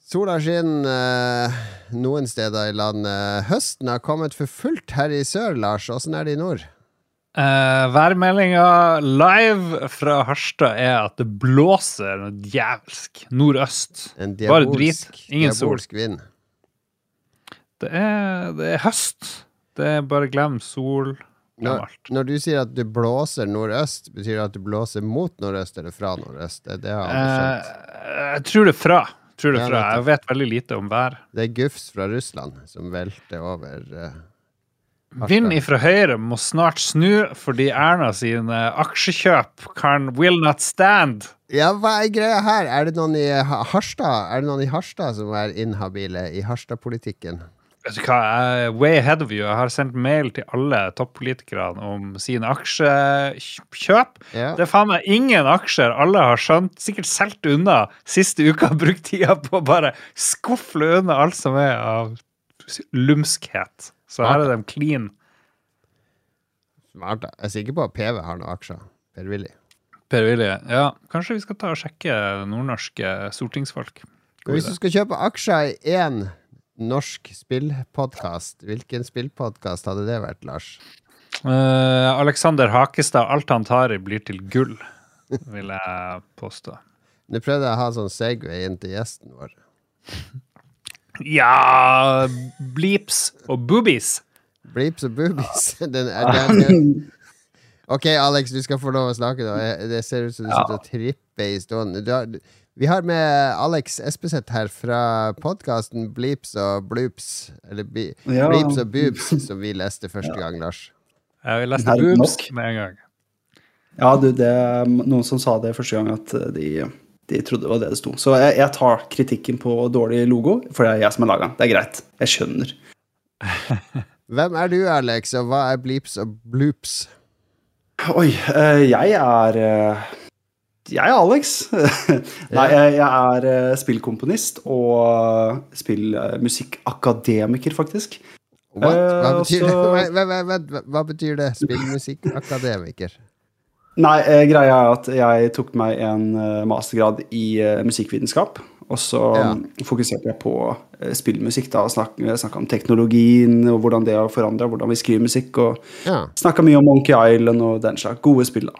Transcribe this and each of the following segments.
Sola skinner eh, noen steder i landet. Høsten har kommet for fullt her i sør, Lars. Åssen er det i nord? Uh, værmeldinga live fra Harstad er at det blåser noe djevelsk nordøst. En Bare drit. Ingen sol. vind. Det er, det er høst. Det er bare glem sol. Glem alt. når du sier at det blåser nordøst, betyr det at det blåser mot nordøst eller fra nordøst? Det, det har jeg aldri skjønt. Eh, jeg tror det er fra. Tror det er fra. Jeg vet veldig lite om vær. Det er gufs fra Russland som velter over uh, Harstad. Vind ifra høyre må snart snu fordi Erna sine aksjekjøp kan will not stand. Ja, hva er greia her? Er det noen i Harstad Er det noen i Harstad som er inhabile i Harstad-politikken? Vet du hva, jeg way ahead of you. Jeg har sendt mail til alle toppolitikerne om sine aksjekjøp. Yeah. Det er faen meg ingen aksjer alle har skjønt. Sikkert solgt unna siste uka. Brukt tida på å bare skufle unna alt som er av lumskhet. Så her er de clean. Smart. Jeg er sikker på at PV har noen aksjer. Per-Willy. Per Willy, ja, kanskje vi skal ta og sjekke nordnorske stortingsfolk. Hvis du skal kjøpe aksjer i én norsk spillpodkast, hvilken spillpodkast hadde det vært, Lars? Uh, Alexander Hakestad, alt han tar i, blir til gull, vil jeg påstå. Nå prøvde jeg å ha sånn Segway inn til gjesten vår. Ja Bleeps og boobies. Bleeps og boobies. Den er, den, den. Ok, Alex, du skal få lov å snakke da Det ser ut som du Ja. sitter og tripper i stående. Du har, vi har med Alex Espeseth her fra podkasten Bleeps og Bloops. Eller Be Ja. Bleeps og Boobs, som vi leste første gang, Lars. Ja, vi leste boobs med en gang. Ja, du, det er noen som sa det første gang, at de, de trodde det var det det sto. Så jeg, jeg tar kritikken på dårlig logo, for det er jeg som har laga den. Det er greit. Jeg skjønner. Hvem er du, Alex, og hva er Bleeps og Bloops? Oi, eh, jeg er eh, Jeg er Alex. Nei, jeg, er eh, spillkomponist og spillmusikkakademiker, faktisk. Hva Eh, betyr det? hva betyr det? Spillmusikkakademiker? Nei, eh, greia er at jeg tok meg en eh, mastergrad i eh, musikkvitenskap. Og så Ja. mm, fokuserte jeg på eh, spillmusikk. da, snakka om teknologien og hvordan det har forandra hvordan vi skriver musikk. Og Ja. snakka mye om Monkey Island og den slags. Gode spill, da,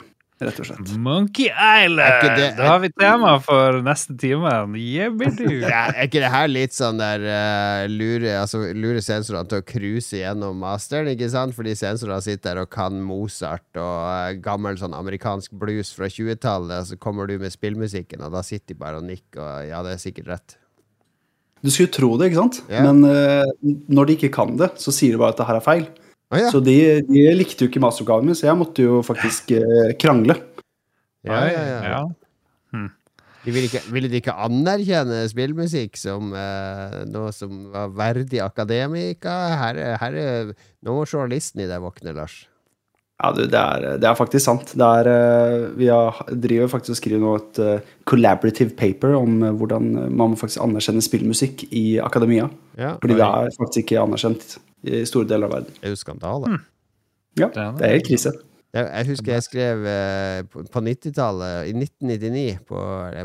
rett og slett. Monkey Island! Er det- Da har vi tema for neste time. Jebbidu! Ja, er ikke det her litt sånn der uh, lure, altså, lure sensorene til å cruise gjennom masteren, ikke sant? Fordi sensorene sitter der og kan Mozart og uh, gammel sånn amerikansk blues fra 20-tallet, og så kommer du med spillmusikken, og da sitter de bare og nikker, og ja, det er sikkert rett. Du skulle tro det, ikke sant? Yeah. Men uh, når de ikke kan det, så sier de bare at det her er feil. Å ja. Så de, de likte jo ikke masteroppgaven min, så jeg måtte jo faktisk eh, krangle. Ja, ja, ja. Ja. De ville, ikke, ville de ikke anerkjenne spillmusikk som eh, noe som var verdig akademika? Her, er- her er, nå må journalisten i deg våkne, Lars. Ja, du, det er, det er faktisk sant. Det er, eh, vi har, driver faktisk og skriver nå et eh, collaborative paper om eh, hvordan man må faktisk anerkjenne spillmusikk i akademia. Ja, Fordi det er faktisk ikke anerkjent i store deler av verden. det er jo skandale. Ja, Det er det. det helt krise. Jeg, jeg husker jeg skrev eh, på, på 90-tallet, i 1999, på,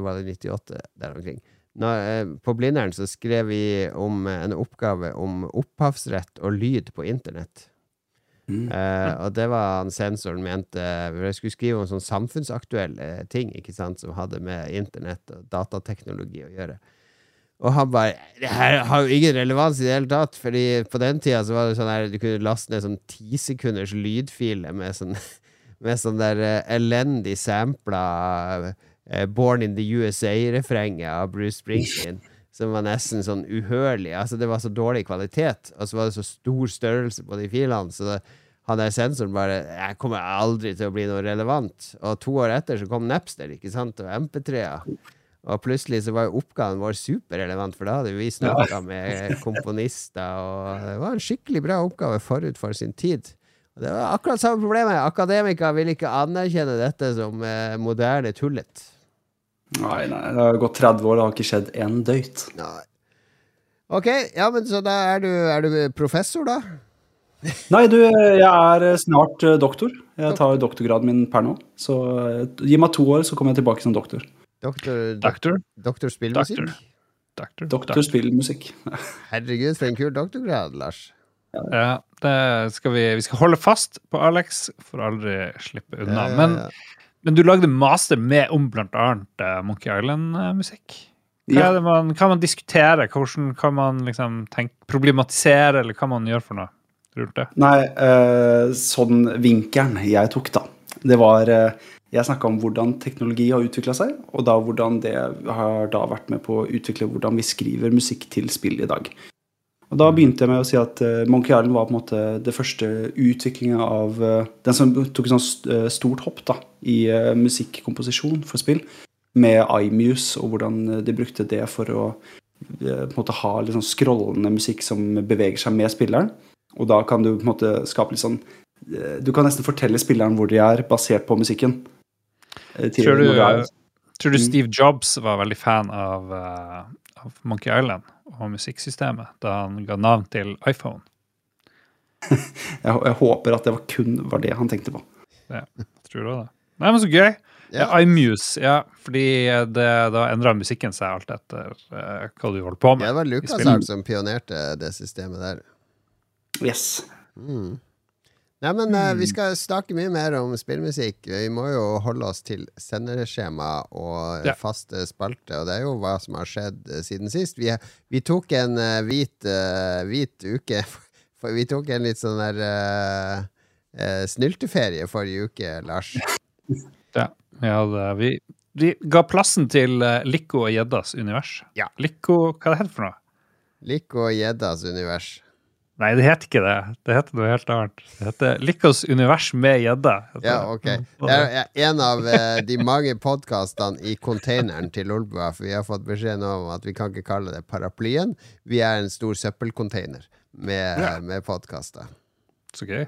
var det 98, der omkring. Når, eh, på Blindern så skrev vi om eh, en oppgave om opphavsrett og lyd på internett. Mm. Eh, og det var han sensoren mente Jeg skulle skrive om sånn samfunnsaktuelle ting ikke sant, som hadde med internett og datateknologi å gjøre. Og han bare Det her har jo ingen relevans i det hele tatt, Fordi på den tida så var det sånn her du kunne laste ned sånn ti sekunders lydfile med sånn Med sånn der uh, elendig sampla uh, Born in the USA-refrenget av Bruce Springsteen. Som var nesten sånn uhørlig. Altså Det var så dårlig kvalitet, og så var det så stor størrelse på de filene. Så det, han der sensoren bare Jeg kommer aldri til å bli noe relevant. Og to år etter så kom Napster, ikke sant, og MP3-er. Og plutselig så var jo oppgaven vår superrelevant, for da hadde vi snakka med komponister, og det var en skikkelig bra oppgave forut for sin tid. Og det var akkurat samme problemet. Akademikere vil ikke anerkjenne dette som eh, moderne tullet. Nei, nei, det har gått 30 år, det har ikke skjedd en døyt. Nei. Ok, ja, men så da er du, er du professor, da? Nei, du, jeg er snart eh, doktor. Jeg tar doktorgraden min per nå. Så eh, gi meg to år, så kommer jeg tilbake som doktor. Doktor, doktor, Doctor? doktor spillmusikk? Doktor. Doktor. Doktor spillmusikk. Herregud, for en kul doktorgrad, Lars. Ja, det skal vi, vi skal holde fast på Alex, for aldri slippe unna. Ja, ja, Men, ja. men du lagde master med om annet eh, Monkey Island-musikk. Hva Ja. er det man, kan man diskutere? Hvordan kan man liksom tenke, problematisere, eller hva man gjør for noe rundt det? Nei, eh, sånn vinkelen jeg tok, da. Det var eh, Jeg snakka om hvordan teknologi har utvikla seg, og da hvordan det har da vært med på å utvikle hvordan vi skriver musikk til spill i dag. Og Da begynte jeg med å si at eh, Monkey Island var på en måte det første utviklinga av eh, Den som tok et sånt eh, stort hopp da, i musikkomposisjon for spill, med iMuse, og hvordan de brukte det for å på en måte ha litt sånn scrollende musikk som beveger seg med spilleren. Og da kan du på en måte skape litt sånn Du kan nesten fortelle spilleren hvor de er, basert på musikken. Eh, Tror du, tror du Mm. Steve Jobs var veldig fan av, eh, av Monkey Island og musikksystemet da han ga navn til iPhone? jeg, jeg håper at det var kun var det han tenkte på. Tror du det? Nei, men så gøy. Ja. Ja. iMuse, ja. Fordi det, da endra musikken seg alt etter uh, hva du holdt på med. det var Lucas som pionerte det systemet der. Yes. Mm. Nei, men eh, vi skal snakke mye mer om spillmusikk. Vi må jo holde oss til sendeskjema og Ja. faste spalte, og det er jo hva som har skjedd eh, siden sist. Vi, vi tok en eh, hvit, uh, hvit uke Vi tok en litt sånn der uh, uh, snylteferie forrige uke, Lars. Ja, hadde, vi, vi ga plassen til Lico og gjeddas univers. Ja. Lico, hva det heter det for noe? Lico og gjeddas univers. Nei, det heter ikke det. Det heter noe helt annet. Det heter Licos univers med gjedde. Ja, ok. Det er en av eh, de mange podkastene i containeren til Lolbua, for vi har fått beskjed nå om at vi kan ikke kalle det paraplyen. Vi er en stor søppelcontainer med, Ja. med podkaster. Så gøy.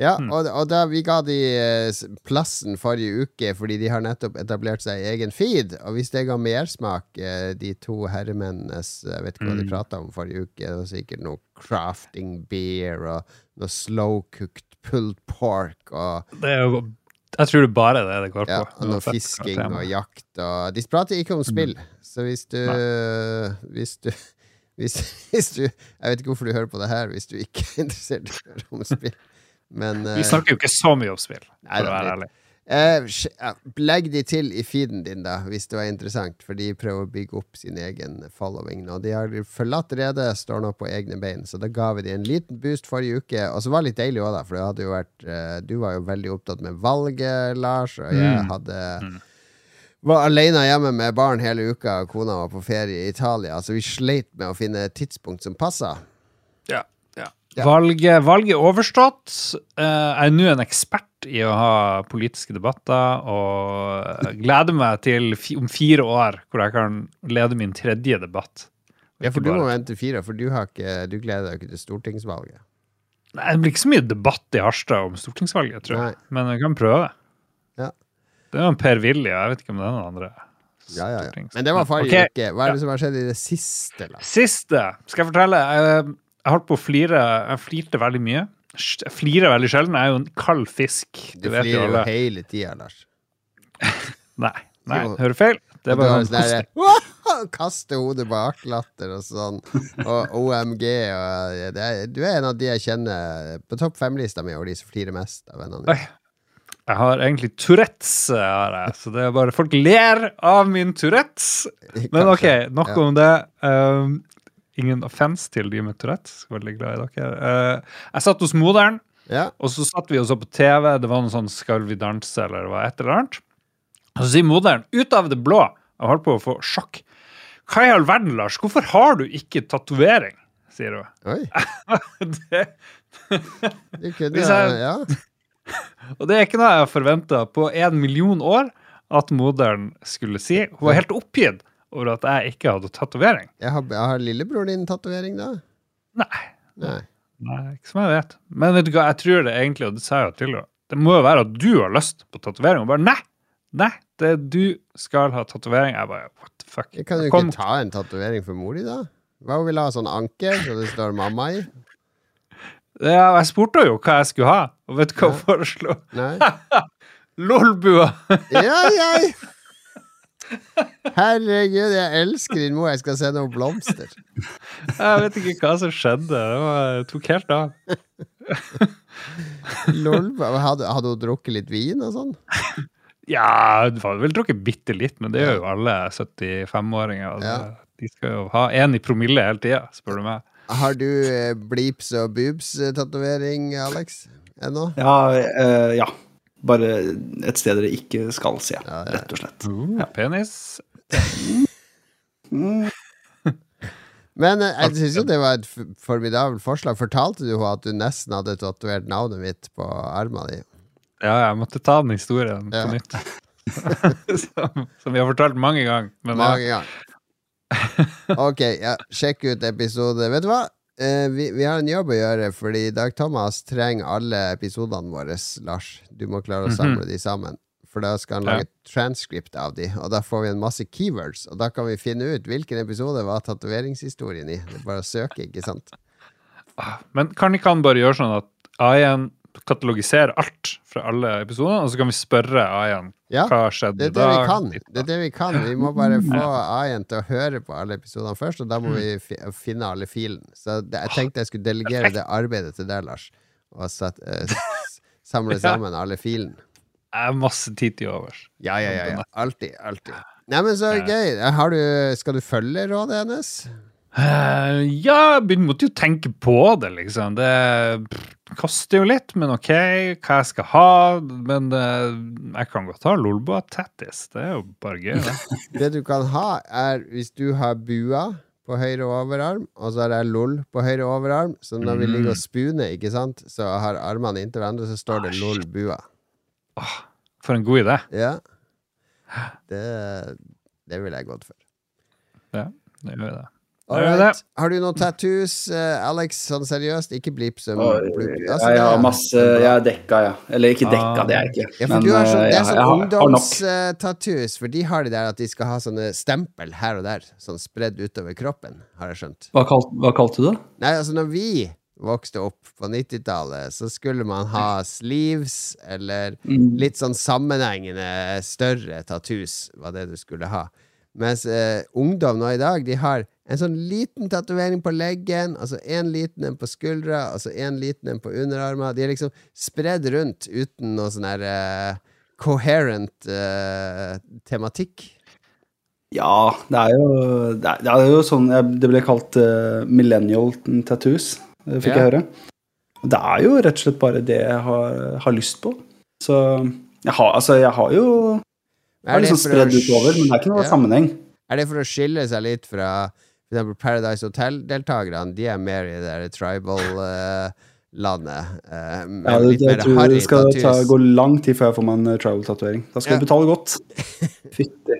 Ja, og, og da vi ga de eh, plassen forrige uke fordi de har nettopp etablert seg i egen feed, og hvis det ga mersmak, eh, de to herremennenes Jeg vet ikke hva de prata om forrige uke, det var sikkert noe crafting beer og noe slow cooked pulled pork og Det er jo Jeg tror det bare er det det går ja, på. og noe fisking og jakt og De prater ikke om spill, så hvis du Hvis du hvis, hvis du Jeg vet ikke hvorfor du hører på det her hvis du ikke er interessert i å høre om spill, men Vi eh, snakker jo ikke så mye om spill, for å være ærlig. Uh, legg de til i feeden din, da, hvis det var interessant, for de prøver å bygge opp sin egen following nå. De har forlatt redet, står nå på egne bein, så da ga vi de en liten boost forrige uke. Og så var det litt deilig òg, da, for vært uh, Du var jo veldig opptatt med valget, Lars, og jeg Mm. hadde Mm. var alene hjemme med barn hele uka, og kona var på ferie i Italia, så vi sleit med å finne et tidspunkt som passa. Ja, ja. Valget, valget er overstått. Eh, jeg er nå en ekspert i å ha politiske debatter, og gleder meg til om fire år hvor jeg kan lede min tredje debatt. Ja, for du må vente fire, for du, har ikke, du gleder deg ikke til stortingsvalget. Nei, Det blir ikke så mye debatt i Harstad om stortingsvalget, tror jeg. Nei. Men jeg kan prøve. Ja. Det er jo Per Willy, og jeg vet ikke om det er noen andre. Ja, ja, ja. Men det var forrige okay. uke. Hva er det som har skjedd i det siste? Lars? Siste skal jeg fortelle. Jeg, holdt på å flire. Jeg flirte veldig mye. Jeg flirer veldig sjelden. Jeg er jo en kald fisk. Du du flirer jo hele tida, Lars. Nei, nei, hører hører feil. Det er du bare sånn derre Kaste hodet bak-latter og sånn. Og OMG og det er, Du er en av de jeg kjenner på topp fem-lista mi over de som flirer mest av vennene mine. Jeg har egentlig Tourettes, har jeg. Så det er bare Folk ler av min Tourettes. Men OK, nok om det. Um, ingen offense til de med Tourettes. Veldig glad i dere. Uh, jeg satt hos moderen, Ja. og så satt vi og så på TV. Det var noe sånn Skal vi danse, eller hva et eller annet. Og så sier moderen, ut av det blå, jeg holdt på å få sjokk. Hva i all verden, Lars? Hvorfor har du ikke tatovering? sier hun. Oi. det, Du kunne jeg- Ja. Og det er ikke noe jeg har forventa på en million år at moderen skulle si. Hun var helt oppgitt over at jeg ikke hadde tatovering. Jeg har, jeg har lillebror din tatovering, da? Nei. Nei. Nei, ikke som jeg vet. Men vet du hva, jeg tror det egentlig, og det sa jeg jo til henne, det må jo være at du har lyst på tatovering. Og bare nei! Nei, det er du skal ha tatovering. Jeg bare what the fuck. Jeg kan jo ikke ta en tatovering for mor di, da? Hva hun vil ha? Sånn anker så det står mamma i? Ja, jeg spurte jo hva jeg skulle ha, og vet du hva hun foreslo? Nei? Lolbua! Ja, ja! Herregud, jeg elsker din mor. Jeg skal sende henne blomster. Jeg vet ikke hva som skjedde. Det var, tok helt av. Lol. Hadde, hadde hun drukket litt vin og sånn? Ja, du har vel drukket bitte litt, men det gjør jo alle 75-åringer. Altså. Ja. De skal jo ha én i promille hele tida, spør du meg. Har du eh, bleeps og boobs-tatovering, Alex? Ennå? Ja, eh, ja. Bare et sted dere ikke skal se, Ja, ja. rett og slett. Uh, penis. Men eh, jeg syns jo det var et formidabelt forslag. Fortalte du henne at du nesten hadde tatovert navnet mitt på armen din? Ja, jeg måtte ta den historien Ja. på nytt. som, som vi har fortalt mange ganger. Mange ganger. Ok, ja, sjekk ut episode. Vet du hva? Eh, vi, vi har en jobb å gjøre, fordi Dag Thomas trenger alle episodene våre, Lars. Du må klare å samle de sammen. For da skal han lage et transcript av de, og da får vi en masse keywords. Og da kan vi finne ut hvilken episode var tatoveringshistorien i. Det er bare å søke, ikke sant? Men kan ikke han bare gjøre sånn at AI-en katalogiserer alt fra alle episoder, og så kan vi spørre AI-en Ja, hva skjedde Det er i det vi dag? kan. Det er det vi kan. Vi må bare få AI-en til å høre på alle episodene først, og da må vi finne alle filene. Så det, jeg tenkte jeg skulle delegere det arbeidet til deg, Lars. Og sett, eh, samle sammen alle filene. Jeg har masse tid til overs. Ja, ja, ja. ja. Alltid. Alltid. Nei, men så gøy. Okay. skal du følge rådet hennes? Eh, ja, jeg måtte jo tenke på det, liksom. Det pff, koster jo litt, men ok, hva jeg skal ha. Men uh, jeg kan godt ha Lolboa Tattis. Det er jo bare gøy, det. Det du kan ha, er hvis du har bua på høyre overarm, og så har jeg LOL på høyre overarm, så når vi ligger og spooner, ikke sant, så har armene inntil hverandre, så står det LOL bua. For en god idé. Ja. Det, det ville jeg gått for. Ja, det gjør jeg. Det Alright. Har du noen tattoos, eh, Alex? Sånn seriøst? Ikke blip som blip altså, jeg har masse Jeg er dekka, ja. Eller ikke dekka, Ah. det er jeg ikke. Ja, for Men du har sånn, eh, det er sånn ungdomstattoos, for de har de der at de skal ha sånne stempel her og der, sånn spredd utover kroppen, har jeg skjønt. Hva, kalt, hva kalte du det? Nei, altså når vi vokste opp på 90-tallet, så skulle man ha sleeves, eller Mm. litt sånn sammenhengende større tattoos, var det du skulle ha. Mens eh, ungdom nå i dag, de har en sånn liten tatovering på leggen, altså en liten en på skuldra, altså en liten en på underarmen. De er liksom spredd rundt uten noe sånn her eh, coherent eh, tematikk. Ja, det er jo, det er, det er jo sånn Det ble kalt uh, millennial tattoos, eh, fikk Ja. jeg høre. Det er jo rett og slett bare det jeg har, har lyst på. Så jeg har, altså, jeg har jo jeg er det liksom spredd utover, men det er ikke noe Ja. sammenheng. Er det for å skille seg litt fra eksempel Paradise Hotel-deltakerne? De er mer i det tribal-landet. Ja, det, det, jeg tror det skal ta, gå lang tid før jeg får meg en eh, travel-tatovering. Da skal Ja. du betale godt. Fytti.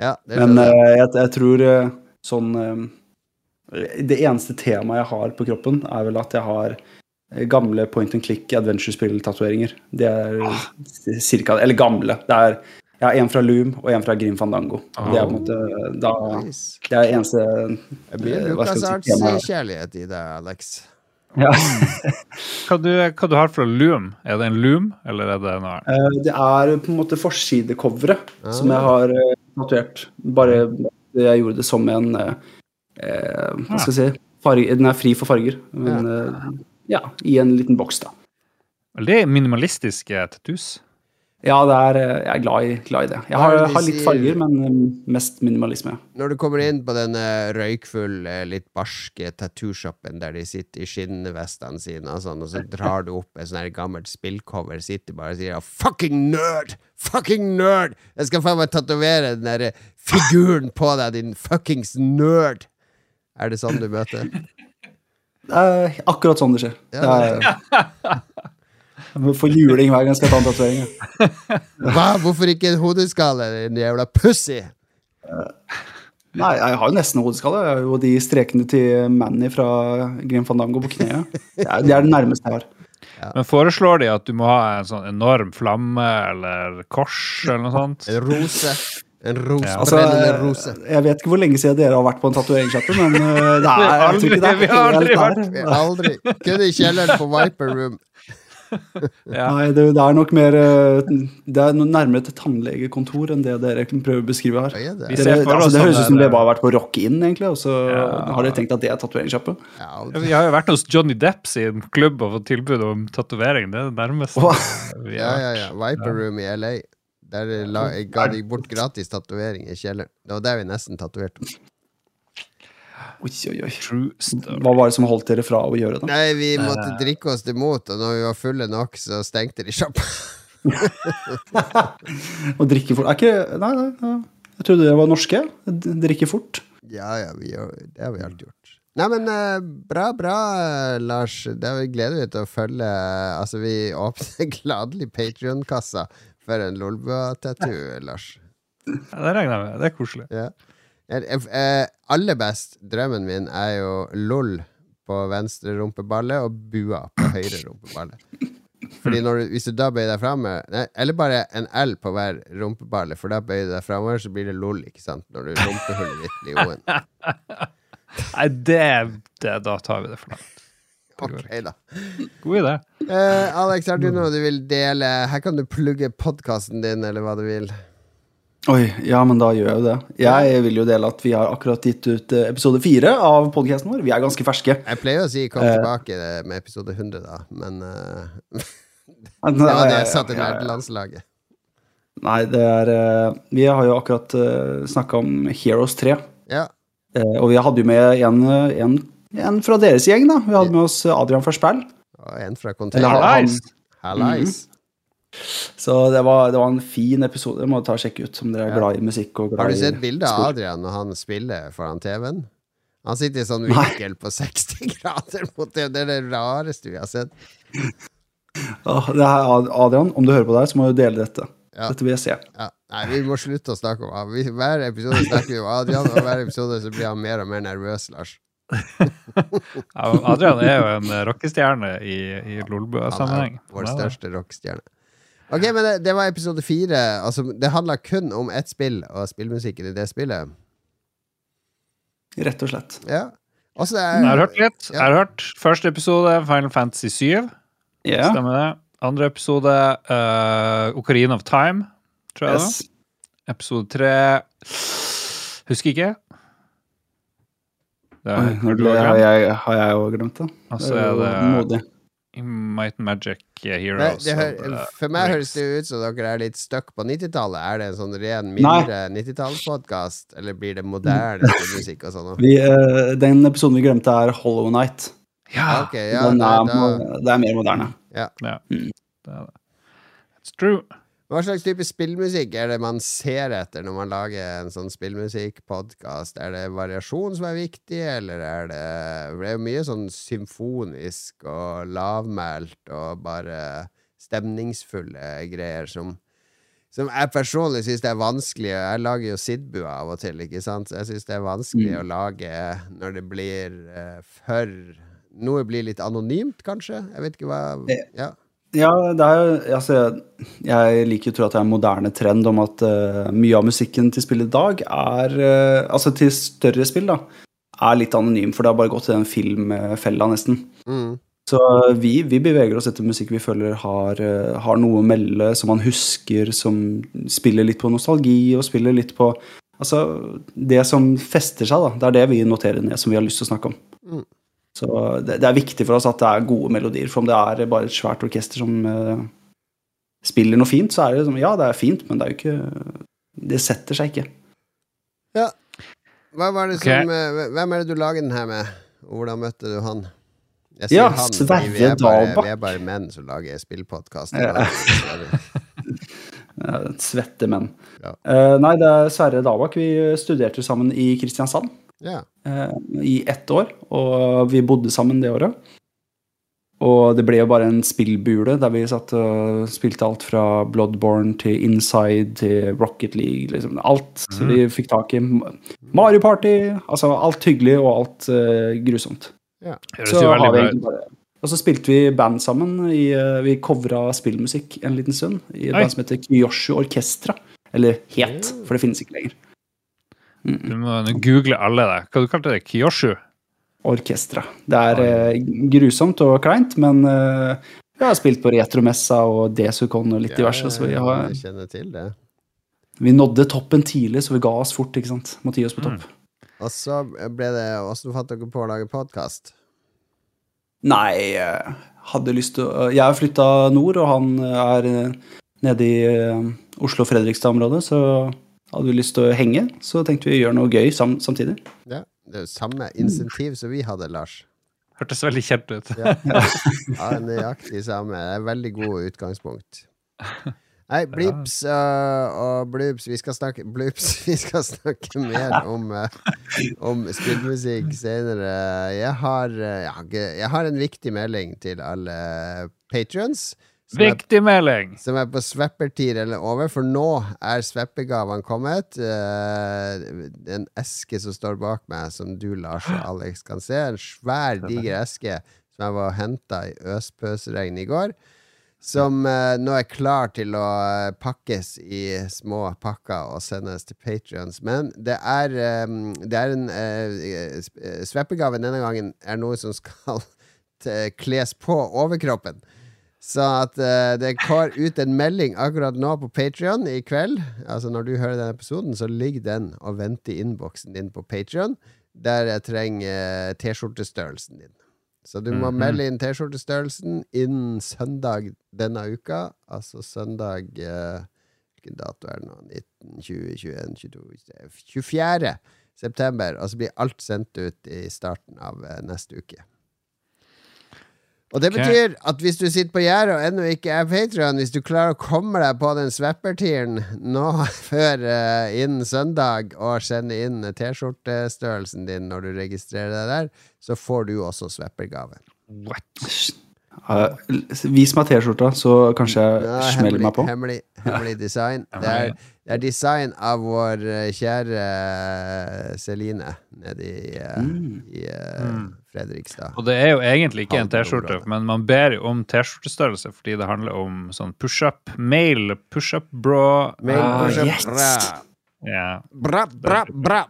Ja, Men uh, jeg. eh, jeg, tror eh, sånn eh, Det eneste temaet jeg har på kroppen, er vel at jeg har eh, gamle point and click adventure-spill-tatoveringer. Det er Ah. cirka Eller gamle. Det er jeg har en fra Loom og en fra Grim Fandango. Det er på en måte da, Nice. Det er eneste Det blir eh, tema- LucasArts-kjærlighet i det, Alex. ja. Hva du, hva du har fra Loom? Er det en Loom, eller er det noe annet? Eh, Det er på en måte forsidecoveret som Ah. jeg har notert. Bare jeg gjorde det som en eh, eh, Hva skal jeg si farge, Den er fri for farger. Men eh, ja, i en liten boks, da. Veldig minimalistiske tattoos. Ja, det er, eh, jeg er glad i, glad i det. Jeg har, har litt farger, men eh, mest minimalisme. Når du kommer inn på den eh, røykfulle, litt barske tattoo-shoppen der de sitter i skinnvestene sine, og, sånn, og så drar du opp et her gammelt spillcover, sitter bare og sier 'fucking nerd'! Fucking nerd! Jeg skal faen meg tatovere den der figuren på deg, din fuckings nerd! Er det sånn du møter? Det er akkurat sånn det skjer. Ja, det er, jeg må få juling hver gang jeg skal ta en tatovering. Hva? Hvorfor ikke en hodeskalle, din jævla pussy? Nei, jeg har jo nesten hodeskalle. Jeg har jo de strekene til Manny fra Grim Fandango på kneet. Det er, det nærmeste jeg har. Men foreslår de at du må ha en sånn enorm flamme eller kors eller noe sånt? En rose. En rose. Ja. Altså, rose. jeg vet ikke hvor lenge siden dere har vært på en tatoveringssjappe, men det er, jeg tror ikke det er Vi har aldri helt vært- der. Aldri. Kun i kjelleren på Viper Room. Ja. Nei, det, det er nok mer eh, Det er nærmere til tannlegekontor enn det dere prøver å beskrive her. Ja, det, det? Altså, det høres ut som der- dere bare har vært på Rock In, egentlig, og så Ja. har dere tenkt at det er tatoveringssjappe. Ja, Vi har jo vært hos Johnny Depp sin klubb og fått tilbud om tatovering. Det er det nærmeste Oh. vi ja, har ja, ja. Viper Room i LA. Der la, jeg ga de bort gratis tatovering i kjelleren. Det var der vi nesten tatoverte. Oi, oi, oi. True story. Hva var det som holdt dere fra å gjøre det? Nei, vi måtte drikke oss til mot, og når vi var fulle nok, så stengte de sjappa. Å drikke fort Er ikke Nei, nei, nei. jeg trodde dere var norske. Drikke fort. Ja, ja, vi gjør, det har vi alltid gjort. Nei, men eh, bra, bra, eh, Lars. Det er vi gleder vi til å følge. Altså, vi åpner gladelig Patrion-kassa for en Lolbua-tattoo, Lars. Ja, det regner jeg med. Det er koselig. Ja. Aller best, drømmen min, er jo LOL på venstre rumpeballe og bua på høyre rumpeballe. Fordi når du, Hvis du da bøyer deg framover Eller bare en L på hver rumpeballe, for da bøyer du deg framover, så blir det LOL, ikke sant? Når du rumpehullet ditt blir O-en. Nei, det, det Da tar vi det for langt. Ok, da. God idé. Uh, Alex, har du noe du vil dele? Her kan du plugge podkasten din, eller hva du vil. Oi, ja, men da gjør jeg jo det. Jeg vil jo dele at vi har akkurat gitt ut eh, episode fire av podkasten vår. Vi er ganske ferske. Jeg pleier å si 'kom Eh. tilbake' med episode 100, da, men uh, det var det jeg satte ja, ja. nerdelandslaget. Nei, det er uh, Vi har jo akkurat uh, snakka om Heroes 3. Ja. Uh, og vi hadde jo med en, en, en fra deres gjeng, da. Vi hadde med oss Adrian for spill. Og en fra Container. Hallais. Hallais. Så det var, det var en fin episode. Det må ta og sjekke ut om dere er Ja. glad i musikk. og glad Har du sett bilde av. Adrian når han spiller foran TV-en? Han sitter i sånn vinkel på 60 grader mot det. Det er det rareste vi har sett. Oh, det er Adrian, om du hører på deg, så må du dele dette. Ja. Dette vil jeg se. Ja. Nei, vi må slutte å snakke om. Vi- Hver episode snakker vi om Adrian, og hver episode så blir han mer og mer nervøs, Lars. Adrian er jo en rockestjerne i, i er vår det. største rockestjerne. Ok, men det, det var episode fire. Altså, det handla kun om ett spill og spillmusikken i det spillet. Rett og slett. Ja. Også det er, Jeg har hørt litt. Jeg har hørt første episode, Final Fantasy 7. Ja. Stemmer det. Andre episode, uh, Ocarina of Time, tror jeg Yes. det var. Episode tre Husker ikke. Det er, har det har jeg, òg glemt det. Altså, Det er er det modig. Might and Magic Nei, Heroes. det og, hø uh, for meg høres det ut som dere er litt stuck på 90-tallet. Er det en sånn ren mindre 90-tallspodkast, eller blir det moderne musikk og sånn? Vi, eh, den episoden vi glemte, er Hollow Night. Ja, Okay, ja, den er, da, det er mer moderne. det er det. It's true. Hva slags type spillmusikk er det man ser etter når man lager en sånn spillmusikkpodkast? Er det variasjon som er viktig, eller er det det er jo mye sånn symfonisk og lavmælt og bare stemningsfulle greier som som jeg personlig syns det er vanskelig Jeg lager jo Sidbu av og til, ikke sant? Så jeg syns det er vanskelig Mm. å lage når det blir uh, for Noe blir litt anonymt, kanskje? Jeg vet ikke hva Ja. Ja, det er Altså, jeg liker å tro at det er en moderne trend om at uh, mye av musikken til spill i dag er uh, Altså til større spill, da, er litt anonym, for det har bare gått i den filmfella, nesten. Mm. Så vi, vi beveger oss etter musikk vi føler har, eh, har noe å melde, som man husker, som spiller litt på nostalgi, og spiller litt på Altså, det som fester seg, da. Det er det vi noterer ned, som vi har lyst til å snakke om. Mm. Så det, det er viktig for oss at det er gode melodier. For om det er bare et svært orkester som uh, spiller noe fint, så er det som Ja, det er fint, men det er jo ikke Det setter seg ikke. Hva var det Ok. som eh, Hvem er det du lager den her med? Og hvordan møtte du han? Jeg sier Ja, han, Sverre er, Dalbakk. vi er bare menn som lager spillpodkast. Ja. Svette menn. Ja. Uh, nei, det er Sverre Dabak. Vi studerte sammen i Kristiansand. Ja. eh, i ett år, og vi bodde sammen det året. Og det ble jo bare en spillbule der vi satt og spilte alt fra Bloodborne til Inside til Rocket League. Liksom alt så vi fikk tak i. Mario Party. Altså alt hyggelig og alt uh, grusomt. Høres Så har vi egentlig bare og så spilte vi band sammen. I, eh, vi covra spillmusikk en liten stund i et Oi. band som heter Kyoshu Orkestra. Eller het, for det finnes ikke lenger. Du må google alle det. Hva du kalte du det? Kyoshu? Orkestra. Det er eh, grusomt og kleint, men eh, Jeg har spilt på Retromessa og DesuCon og litt diverse, så vi, har, jeg kjenner til det. vi nådde toppen tidlig, så vi ga oss fort, ikke sant. Måtte gi oss på topp. Og så ble det Åssen fant dere på å lage podkast? Nei, jeg hadde lyst til å Jeg har flytta nord, og han er eh, nede i eh, Oslo-Fredrikstad-området, så hadde vi lyst til å henge. Så tenkte vi å gjøre noe gøy sam samtidig. Ja, det er jo samme insentiv som vi hadde, Lars. Hørtes veldig kjent ut. Ja, ja nøyaktig samme. Det er veldig god utgangspunkt. Nei, blips uh, og bloops vi skal, snakke, bloops, vi skal snakke mer om, uh, om spillmusikk senere. Jeg har, uh, jeg, har en viktig melding til alle patrions. Viktig melding! som er på sveppertid eller over, for nå er sveppegavene kommet. Uh, en eske som står bak meg, som du, Lars og Alex, kan se. En svær, diger eske som jeg var og henta i øspøsregn i går. Som uh, nå er klar til å eh, pakkes i små pakker og sendes til Patrions. Men det er, um, det er en uh, sp- eh, Sveppegave denne gangen er noe som skal kles på overkroppen. Så at uh, det går ut en melding akkurat nå på Patrion i kveld. Altså Når du hører denne episoden, så ligger den og venter i innboksen din på Patrion, der jeg trenger eh, T-skjortestørrelsen din. Så du må Mhm. melde inn T-skjortestørrelsen innen søndag denne uka. Altså søndag eh, Hvilken dato er det nå? 19, 20, 21, 22 24. september. Og så blir alt sendt ut i starten av uh, neste uke. Og det betyr at hvis du sitter på gjerdet og ennå ikke er Patrion, hvis du klarer å komme deg på den sveppertieren nå før uh, innen søndag og sende inn T-skjortestørrelsen din når du registrerer deg der, så får du også sveppergave. What? Uh, vis meg T-skjorta, så kanskje jeg Ja, smeller meg på. Hemmelig, hemmelig design. Det er, det er design av vår eh, kjære eh, Celine nede i, eh, Mm. i uh, Fredrikstad. Og det er jo egentlig ikke en T-skjorte, men man ber jo om T-skjortestørrelse fordi det handler om sånn pushup, male pushup bra. Mail Ah, push-up, yes. bra. Ja. Bra, bra, bra.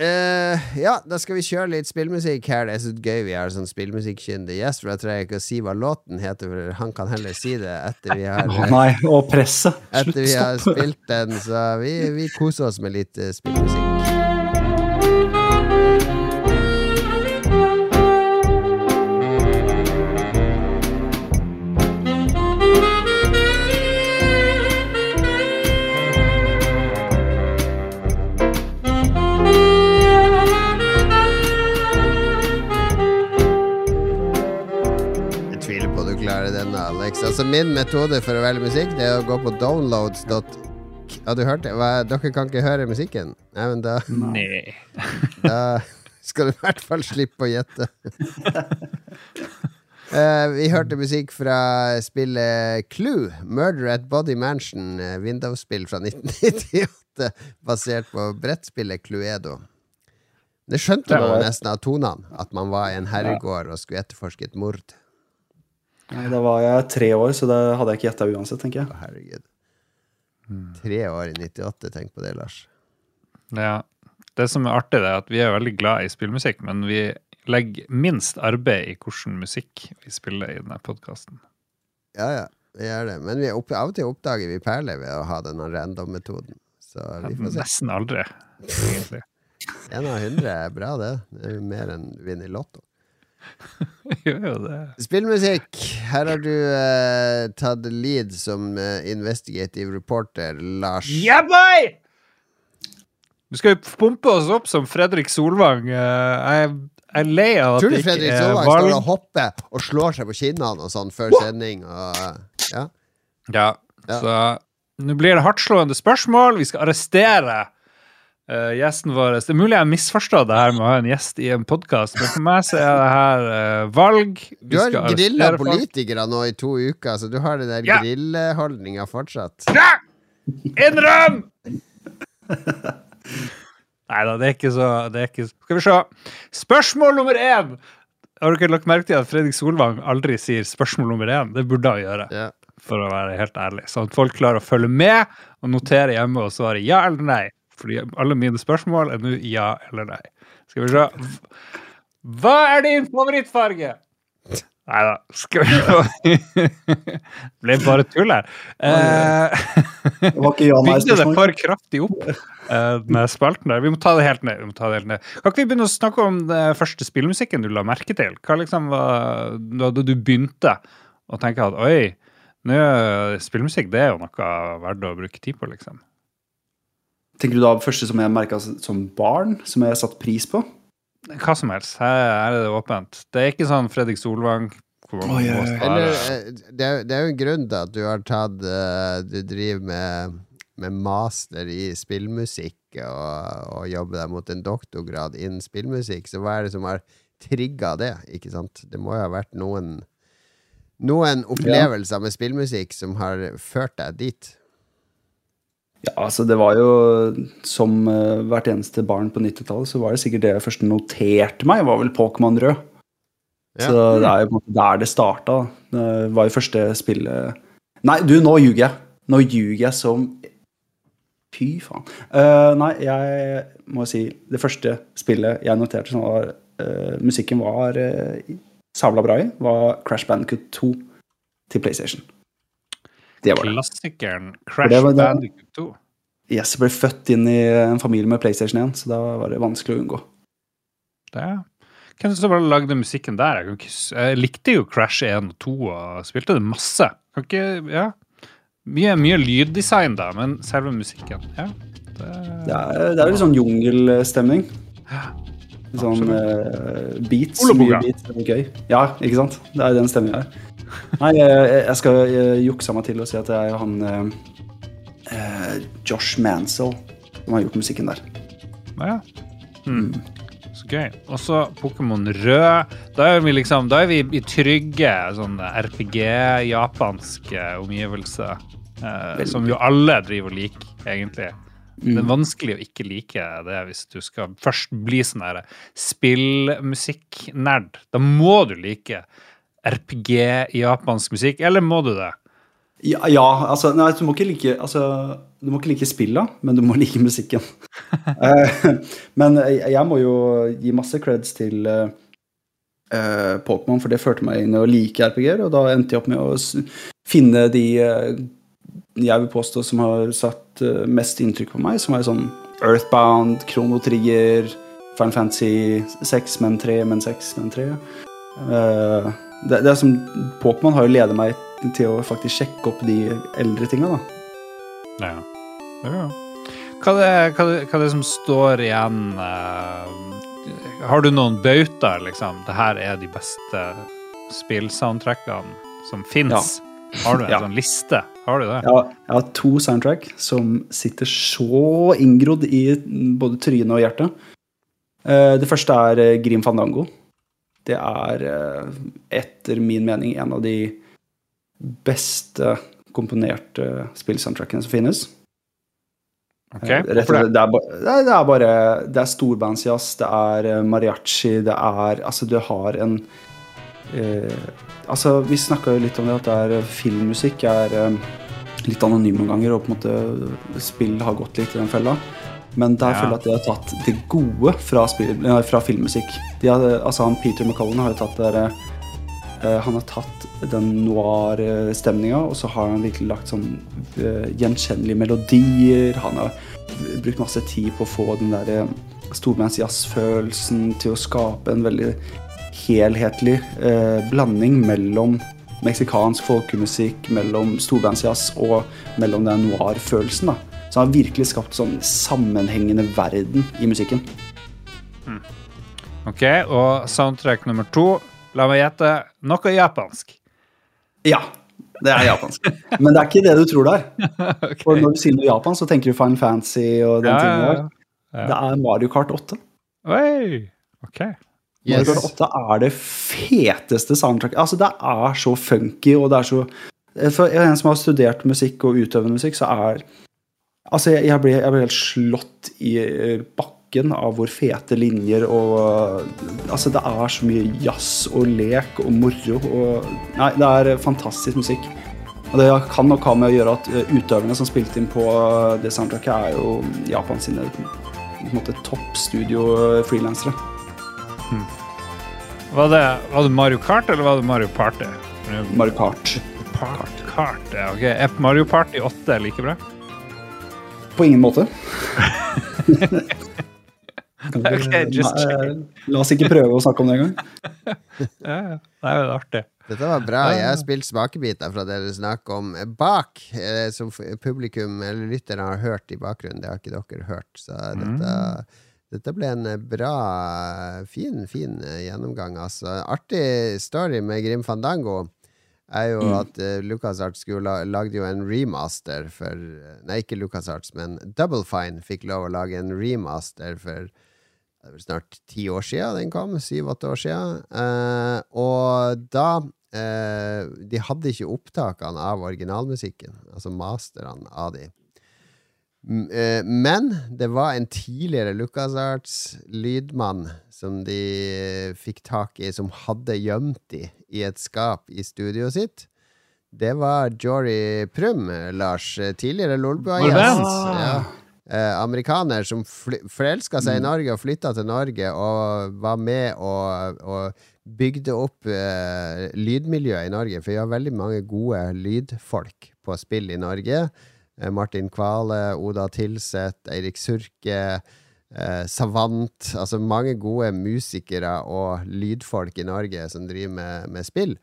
Eh, ja, da skal vi kjøre litt spillmusikk her. Det er så gøy vi har sånn spillmusikkkyndig gjest, for da trenger jeg ikke å si hva låten heter, for han kan heller si det etter vi har, oh, nei, og presset. etter vi har spilt den. Så vi, vi koser oss med litt eh, spillmusikk. Altså, min metode for å velge musikk, det er å gå på downloads. Har du hørt Hva, Dere kan ikke høre musikken? Nei, men da, Nei. da skal du i hvert fall slippe å gjette. Uh, vi hørte musikk fra spillet Clue, Murder at Body Mansion, uh, Windows-spill fra 1998, basert på brettspillet Cluedo. Det skjønte man nesten av tonene, at man var i en herregård og skulle etterforske et mord. Nei, da var jeg tre år, så da hadde jeg ikke gjetta uansett, tenker jeg. Herregud. Tre år i 98, tenk på det, Lars. Ja. Det som er artig, det er at vi er veldig glad i spillmusikk, men vi legger minst arbeid i hvilken musikk vi spiller i denne podkasten. Ja, ja, vi gjør det. Men vi er opp, av og til oppdager vi perler ved å ha denne random-metoden. Så vi får se. Nesten aldri, egentlig. En av hundre er bra, det. Det er mer enn vinner i Lotto. Gjør jo det. Spillmusikk. Her har du uh, tatt lead som uh, investigative reporter, Lars. Yeah, boy! Du skal jo pumpe oss opp som Fredrik Solvang. Eh, Jeg jeg er lei av at Tror du Fredrik Solvang står og hopper og slår seg på kinnene og sånn før sending? Og, ja. Ja, Ja. så nå blir det hardtslående spørsmål. Vi skal arrestere eh, gjesten vår. Det er mulig jeg misforstår det her med å ha en gjest i en podkast, men for meg så er det her uh, valg. Vi Du har grilla politikere nå i to uker, så du har den der Ja. grilleholdninga fortsatt. Ja! Innrøm! Nei da, det er ikke så det er ikke, Skal vi se. Spørsmål nummer én. Har dere lagt merke til at Fredrik Solvang aldri sier spørsmål nummer én? Det burde han gjøre, Ja. for å være helt ærlig. Sånn at folk klarer å følge med og notere hjemme og svare ja eller nei. Fordi alle mine spørsmål er nå ja eller nei. Skal vi se. Hva er din favorittfarge? Nei da. Skal vi Ble bare tull her. Eh, Bygde det for kraftig opp eh, med spalten der. Vi må ta det helt ned. vi det helt ned. Kan ikke vi begynne å snakke om den første spillmusikken du la merke til? Hva liksom var da du begynte å tenke at oi, nå, spillmusikk det er jo noe verdt å bruke tid på, liksom? Tenker du da på første som jeg merka som barn, som jeg satte pris på? Hva som helst. Her, er det åpent. Det er ikke sånn Fredrik Solvang oi. svare. Eller, eh, det, er, det er jo en grunn til at du har tatt eh, Du driver med, med master i spillmusikk og, og jobber deg mot en doktorgrad innen spillmusikk. Så hva er det som har trigga det? Ikke sant? Det må jo ha vært noen Noen opplevelser med spillmusikk som har ført deg dit. Ja, altså det var jo Som uh, hvert eneste barn på 90-tallet, så var det sikkert det jeg først noterte meg, var vel Pokémon Rød. Ja. Så det er jo der det starta. Det var jo første spillet Nei, du, nå ljuger jeg. Nå ljuger jeg som Fy faen. Uh, nei, jeg må si det første spillet jeg noterte som var uh, Musikken var uh, sabla bra i, var Crash Bandicoot 2 til PlayStation. Det var det. Klassikeren Crash det Bandicoot 2. Yes, jeg ble født inn i en familie med PlayStation 1, så da var det vanskelig å unngå. Det hvem som lagde musikken der? Jeg, likte jo Crash 1 og 2 og spilte det masse. Kan ikke, ja. Mye, mye lyddesign, da, men selve musikken Ja. Det, Det er, det er jo litt sånn jungelstemning. Litt Sånn eh, beats. Mye beats, det er gøy. Ja, ikke sant? Det er den stemninga her. Nei, jeg, skal eh, jukse meg til å si at det er han eh, eh, Josh Mansell som har gjort musikken der. ja. Mm. Så gøy. Og så Pokémon Rød. Da er vi liksom Da er vi i trygge sånn RPG-japanske omgivelser. Eh, som jo alle driver og liker, egentlig. Det er vanskelig å ikke like det hvis du skal først bli sånn spillmusikknerd. Da må du like RPG, japansk musikk, eller må du det? Ja, ja altså nei, du må like altså, Du må ikke like spilla, men du må like musikken. Eh, men jeg, må jo gi masse creds til eh, Pokémon, for det førte meg inn i å like RPG-er, og da endte jeg opp med å finne de uh, jeg vil påstå som har satt uh, mest inntrykk på meg, som er sånn Earthbound, Chrono Trigger, Final Fantasy 6, men 3, men 6, men 3. Eh, det, det er som Pokémon har jo ledet meg til å faktisk sjekke opp de eldre tinga, da. Ja. ja. Hva er det, hva, hva er det som står igjen uh, Har du noen bautaer, liksom? Det her er de beste spillsoundtrackene som fins. Har du en Ja. sånn liste? Har du det? Har, jeg har to soundtrack som sitter så inngrodd i både trynet og hjertet. Eh, Det første er eh, Grim Fandango. Det er eh, etter min mening en av de beste komponerte spillsoundtrackene som finnes. Ok, Eh, det? er, det er- det er bare Det er storbandsjazz, det er eh, mariachi, det er Altså, du har en eh, Altså, vi snakka jo litt om det at det er filmmusikk er eh, litt anonym noen ganger, og på en måte spill har gått litt i den fella. Men der Ja. føler jeg at de har tatt det gode fra, fra filmmusikk. De har, altså han Peter McCollen har jo tatt det derre eh, Han har tatt den noir-stemninga, og så har han virkelig lagt sånn uh, gjenkjennelige melodier. Han har brukt masse tid på å få den der uh, storbandsjazzfølelsen til å skape en veldig helhetlig uh, blanding mellom meksikansk folkemusikk, mellom storbandsjazz og mellom den noir-følelsen. da. Så han har virkelig skapt sånn sammenhengende verden i musikken. Ok, Og soundtrack nummer to, la meg gjette, noe japansk. Ja, det er japansk. Men det er ikke det du tror det er. okay. For når du sier noe japansk, så tenker du Final Fantasy og den Ja, tingen der. ja. Det er Mario Kart 8. Oi! Ok. Mario Kart 8 er det feteste soundtracket. Altså, det er så funky, og det er så For en som har studert musikk og utøvende musikk, så er Altså, jeg, jeg, ble, jeg ble helt slått i eh, bakken av hvor fete linjer og Altså, det er så mye jazz og lek og moro og Nei, det er fantastisk musikk. Og det kan nok ha med å gjøre at eh, utøverne som spilte inn på eh, det soundtracket, er jo Japan sine toppstudio-frilansere. Var det, var det Mario Kart, eller var det Mario Party? Mario Kart. Kart, kart ja, ok. Er Mario Party 8 like bra? På ingen måte. okay, just Nei. La oss ikke prøve å snakke om det engang. Ja, ja. Det er jo artig. Dette var bra. Jeg har spilt smakebiter fra det du snakker om bak, eh, som publikum eller lytterne har hørt i bakgrunnen. Det har ikke dere hørt. Så dette, dette ble en bra, fin, fin eh, gjennomgang, altså. Artig story med Grim Fandango er jo at uh, LucasArts skulle lagde jo en remaster for Nei, ikke LucasArts, men Double Fine fikk lov å lage en remaster for snart ti år siden den kom. Syv-åtte år siden. Uh, og da uh, De hadde ikke opptakene av originalmusikken, altså masterne av de. Eh, Men det var en tidligere LucasArts lydmann som de eh, fikk tak i, som hadde gjemt de i et skap i studioet sitt. Det var Jory Prum, Lars. eh, Tidligere Lolbua-gjest. Ja. Eh, amerikaner som forelska seg i Norge og flytta til Norge og var med og, og bygde opp eh, lydmiljøet i Norge. For vi har veldig mange gode lydfolk på spill i Norge. Eh, Martin Kvale, Oda Tilseth, Eirik Surke, eh, Savant. Altså mange gode musikere og lydfolk i Norge som driver med, med spill.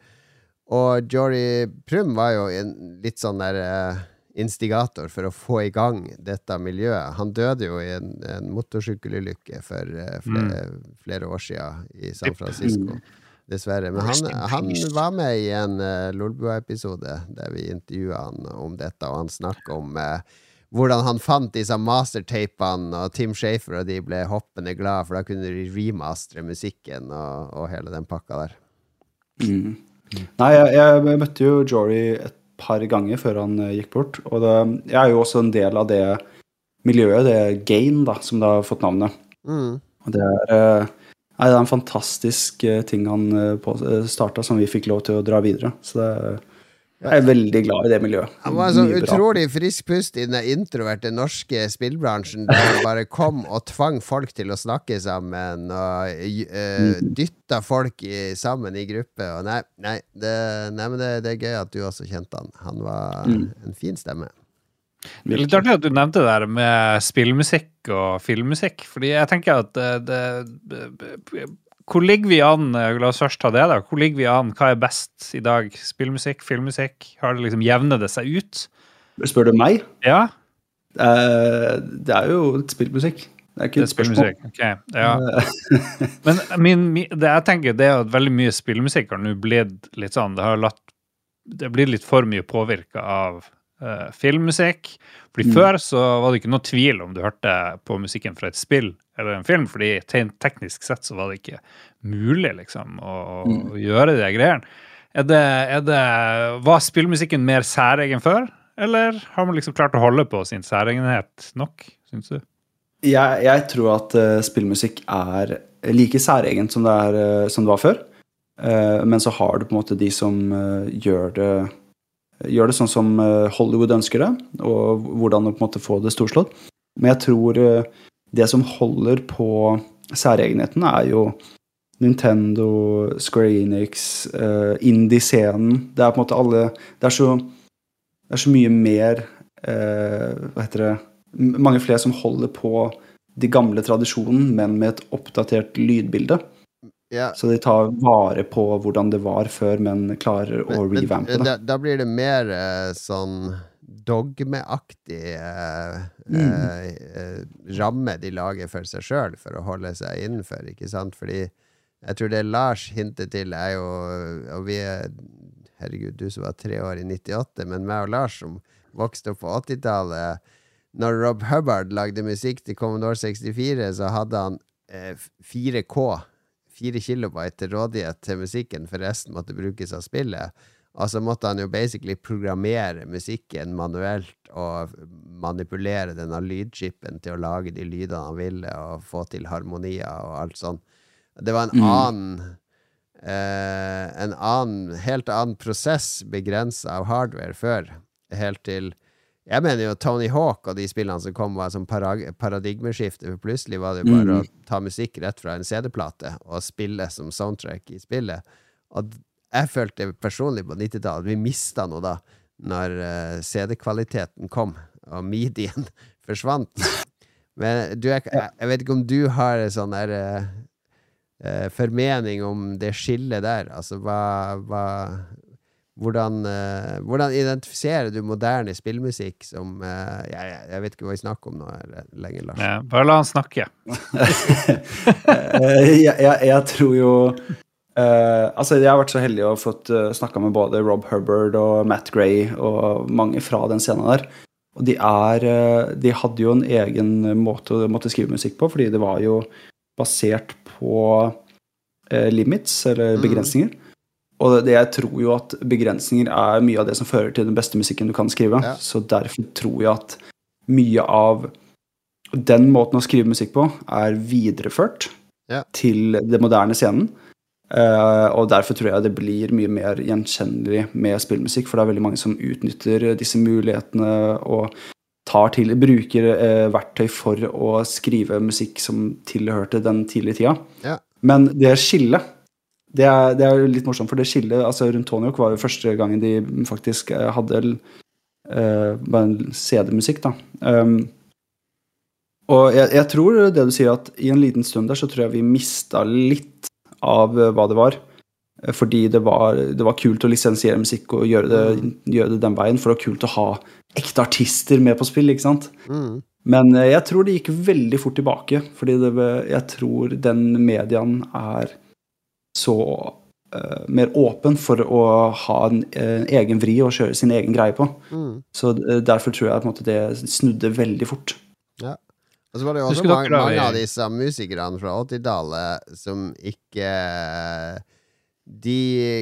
Og Jory Prum var jo en litt sånn der eh, instigator for å få i gang dette miljøet. Han døde jo i en, en motorsykkelulykke for eh, flere, flere år siden i San Francisco. Dessverre. Men han, han var med i en uh, Lolbua-episode der vi intervjua han om dette, og han snakka om uh, hvordan han fant disse mastertapene, og Tim Shafer og de ble hoppende glad, for da kunne de remastre musikken og, og hele den pakka der. Mm. Nei, jeg, jeg møtte jo Jory et par ganger før han eh, gikk bort. Og det, jeg er jo også en del av det miljøet, det Gain, da, som det har fått navnet. Mm. Og det er, eh, nei, det er en fantastisk eh, ting han starta, som vi fikk lov til å dra videre. Så det, jeg er veldig glad i det miljøet. Han var en sånn utrolig frisk pust i den introverte norske spillbransjen, der han bare kom og tvang folk til å snakke sammen, og uh, dytta folk i, sammen i gruppe. Og nei, nei, det, nei men det, det er gøy at du også kjente han. Han var Mm. en fin stemme. Det er litt artig at du nevnte det der med spillmusikk og filmmusikk. Fordi jeg tenker at det, det Hvor ligger vi an? La oss først ta det, da. Hvor ligger vi an? Hva er best i dag? Spillmusikk, filmmusikk? Har det liksom jevnet det seg ut? Spør du meg? Ja, Eh, det er jo spillmusikk. Det er ikke det er et spørsmål. spillmusikk. Ok, ja. Men min, min, det jeg tenker, det er at veldig mye spillmusikk har nå blitt litt sånn Det har latt Det blir litt for mye påvirka av eh, filmmusikk. Fordi Mm. Før så var det ikke noe tvil om du hørte på musikken fra et spill eller en film, fordi teknisk sett så var det ikke mulig liksom å, Mm. å gjøre de greiene. Er det, er det, var spillmusikken mer særegen før, eller har man liksom klart å holde på sin særegenhet nok, syns du? Jeg, jeg tror at uh, spillmusikk er like særegent som det, er, eh, som det var før. Uh, men så har du på en måte de som gjør det Gjør det sånn som eh, Hollywood ønsker det, og hvordan å på en måte få det storslått. Men jeg tror eh, det som holder på særegenheten, er jo Nintendo, Square Enix, uh, indie-scenen. Det er på en måte alle Det er så, det er så mye mer eh, Hva heter det Mange flere som holder på de gamle tradisjonen, men med et oppdatert lydbilde. Ja, Så de tar vare på hvordan det var før, men klarer men, å revampe det. da, da blir det mer eh, sånn dogmeaktig eh, Mm. eh, eh, ramme de lager for seg sjøl, for å holde seg innenfor, ikke sant? Fordi jeg tror det Lars hinter til, er jo Og vi er Herregud, du som var tre år i 98, men meg og Lars som vokste opp på 80-tallet Når Rob Hubbard lagde musikk til Commodore 64, så hadde han eh, 4K, 4 kilobyte til rådighet til musikken, for resten måtte brukes av spillet. Og så måtte han jo basically programmere musikken manuelt og manipulere denne lydchipen til å lage de lydene han ville, og få til harmonier og alt sånn. Det var en Mm. annen eh, En annen, helt annen prosess begrensa av hardware før. Helt til Jeg mener jo Tony Hawk og de spillene som kom, var som paradigmeskifte. For plutselig var det jo bare Mm. å ta musikk rett fra en CD-plate og spille som soundtrack i spillet. Og jeg følte personlig på 90-tallet at vi mista noe da, når eh, CD-kvaliteten kom og midien forsvant. Men du, jeg, jeg vet ikke om du har en sånn der uh, formening om det skillet der. Altså hva, hva hvordan, uh, hvordan identifiserer du moderne spillmusikk som uh, jeg, jeg, vet ikke hva vi snakker om nå lenger, Lars. Ja, bare la han snakke. Eh, jeg, jeg, jeg tror jo uh, Altså, jeg har vært så heldig å ha fått uh, snakka med både Rob Hubbard og Matt Gray og mange fra den scenen der. Og de er De hadde jo en egen måte å måtte skrive musikk på, fordi det var jo basert på limits, eller Mm. Og det, jeg tror jo at begrensninger er mye av det som fører til den beste musikken du kan skrive. Ja. Så derfor tror jeg at mye av den måten å skrive musikk på er videreført Ja. til det moderne scenen. Uh, og derfor tror jeg det blir mye mer gjenkjennelig med spillmusikk, for det er veldig mange som utnytter disse mulighetene og tar til, bruker uh, verktøy for å skrive musikk som tilhørte den tidlige tida. Ja. Men det skillet det er, det er litt morsomt, for det skillet altså rundt Tony Hawk var jo første gangen de faktisk eh, hadde uh, bare en CD-musikk, da. Um, og jeg, jeg tror det du sier, at i en liten stund der så tror jeg vi mista litt av eh, hva det var. Fordi det var, det var kult å lisensiere musikk og gjøre det, gjøre det den veien. For det var kult å ha ekte artister med på spill, ikke sant. Mm. Men jeg tror det gikk veldig fort tilbake. Fordi det, jeg tror den mediaen er så uh, mer åpen for å ha en, en egen vri og kjøre sin egen greie på. Mm. Så uh, derfor tror jeg på en måte det snudde veldig fort. Og så var det jo også mange, dere mange av disse musikerne fra 80-tallet som ikke De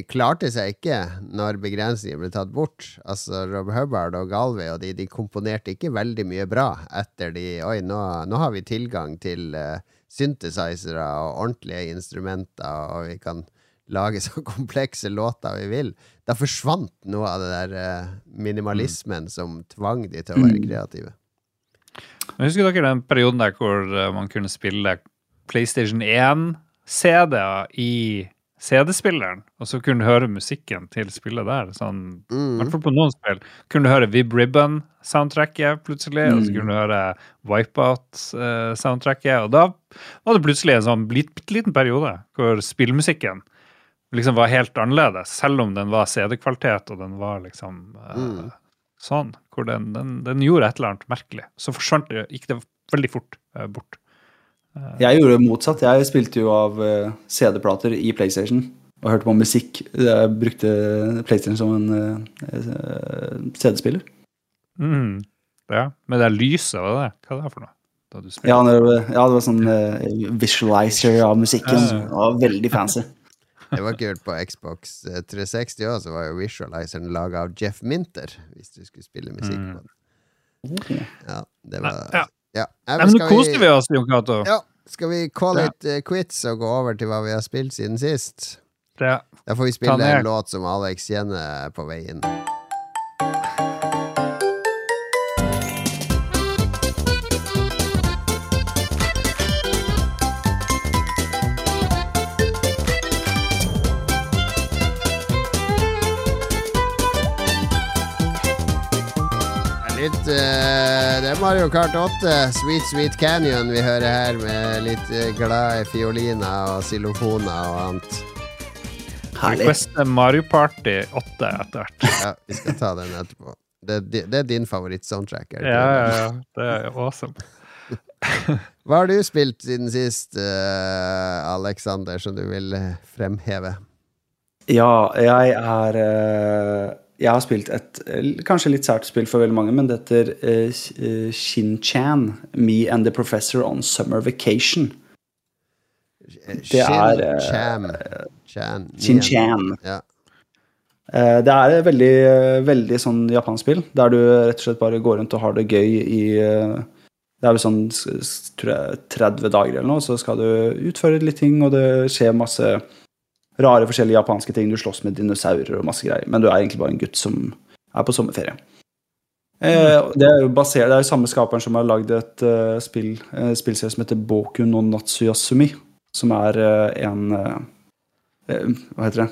klarte seg ikke når begrensninger ble tatt bort. Altså Rob Hubbard og Galway og de, de komponerte ikke veldig mye bra etter de Oi, nå, nå har vi tilgang til uh, synthesizere og ordentlige instrumenter, og vi kan lage så komplekse låter vi vil. Da forsvant noe av det der eh, minimalismen som tvang de til å være Mm. kreative. Jeg Husker dere den perioden der hvor eh, man kunne spille PlayStation 1-CD-er i CD-spilleren, og så kunne du høre musikken til spillet der? Sånn, Mm. hvert fall på noen spill. Kunne du høre Vib Ribbon-soundtracket plutselig, og så Mm. kunne du høre Wipeout-soundtracket, og da var det plutselig en sånn bitte liten periode hvor spillmusikken liksom var helt annerledes, selv om den var CD-kvalitet, og den var liksom mm. uh, sånn, hvor den, den, den gjorde et eller annet merkelig. Så forsvant det, gikk det veldig fort uh, bort. Jeg gjorde det motsatt. Jeg spilte jo av eh, CD-plater i PlayStation og hørte på musikk. Jeg brukte PlayStation som en eh, CD-spiller. Mm. Ja, Men det er lyset, var det? Hva er det for noe? Da du? Ja, det var- ja, det var sånn uh, visualizer av musikken. Det var veldig fancy. Det var kult på Xbox eh, 360 òg, så var jo visualizeren laga av Jeff Minter, hvis du skulle spille musikk Mm. på den. Ja, det var Ja. Ja. Nei, Nei, men nå koser vi oss, Jon Cato. Ja, skal vi call Ja. it eh, quits og gå over til hva vi har spilt siden sist? Ja. Da får vi spille en låt som Alex kjenner på vei inn. Mario Kart 8, Sweet Sweet Canyon, vi hører her, med litt uh, glade fioliner og xylofoner og annet. Herlig. Request Mario Party 8 etter hvert. Ja, vi skal ta den etterpå. Det, det er din favoritt-soundtrack. Ja, ja, ja. Det er awesome. Hva har du spilt siden sist, uh, Alexander, som du vil eh, fremheve? Ja, jeg er eh, Jeg har spilt et eh, kanskje litt sært spill for veldig mange, men det heter uh, Shin-Chan. Me and the Professor on Summer Vacation. Det er, Chan. Shin-Chan. Ja. Det er et veldig, veldig sånn japansk spill, der du rett og slett bare går rundt og har det gøy i Det er vel sånn tror jeg, 30 dager eller noe, så skal du utføre litt ting, og det skjer masse rare forskjellige japanske ting. Du slåss med dinosaurer og masse greier, men du er egentlig bare en gutt som er på sommerferie. Eh, det er jo basert, det er jo samme skaperen som har lagd et uh, spill, uh, spillserie som heter Boku no Natsuyasumi. Som er uh, en Hva heter det?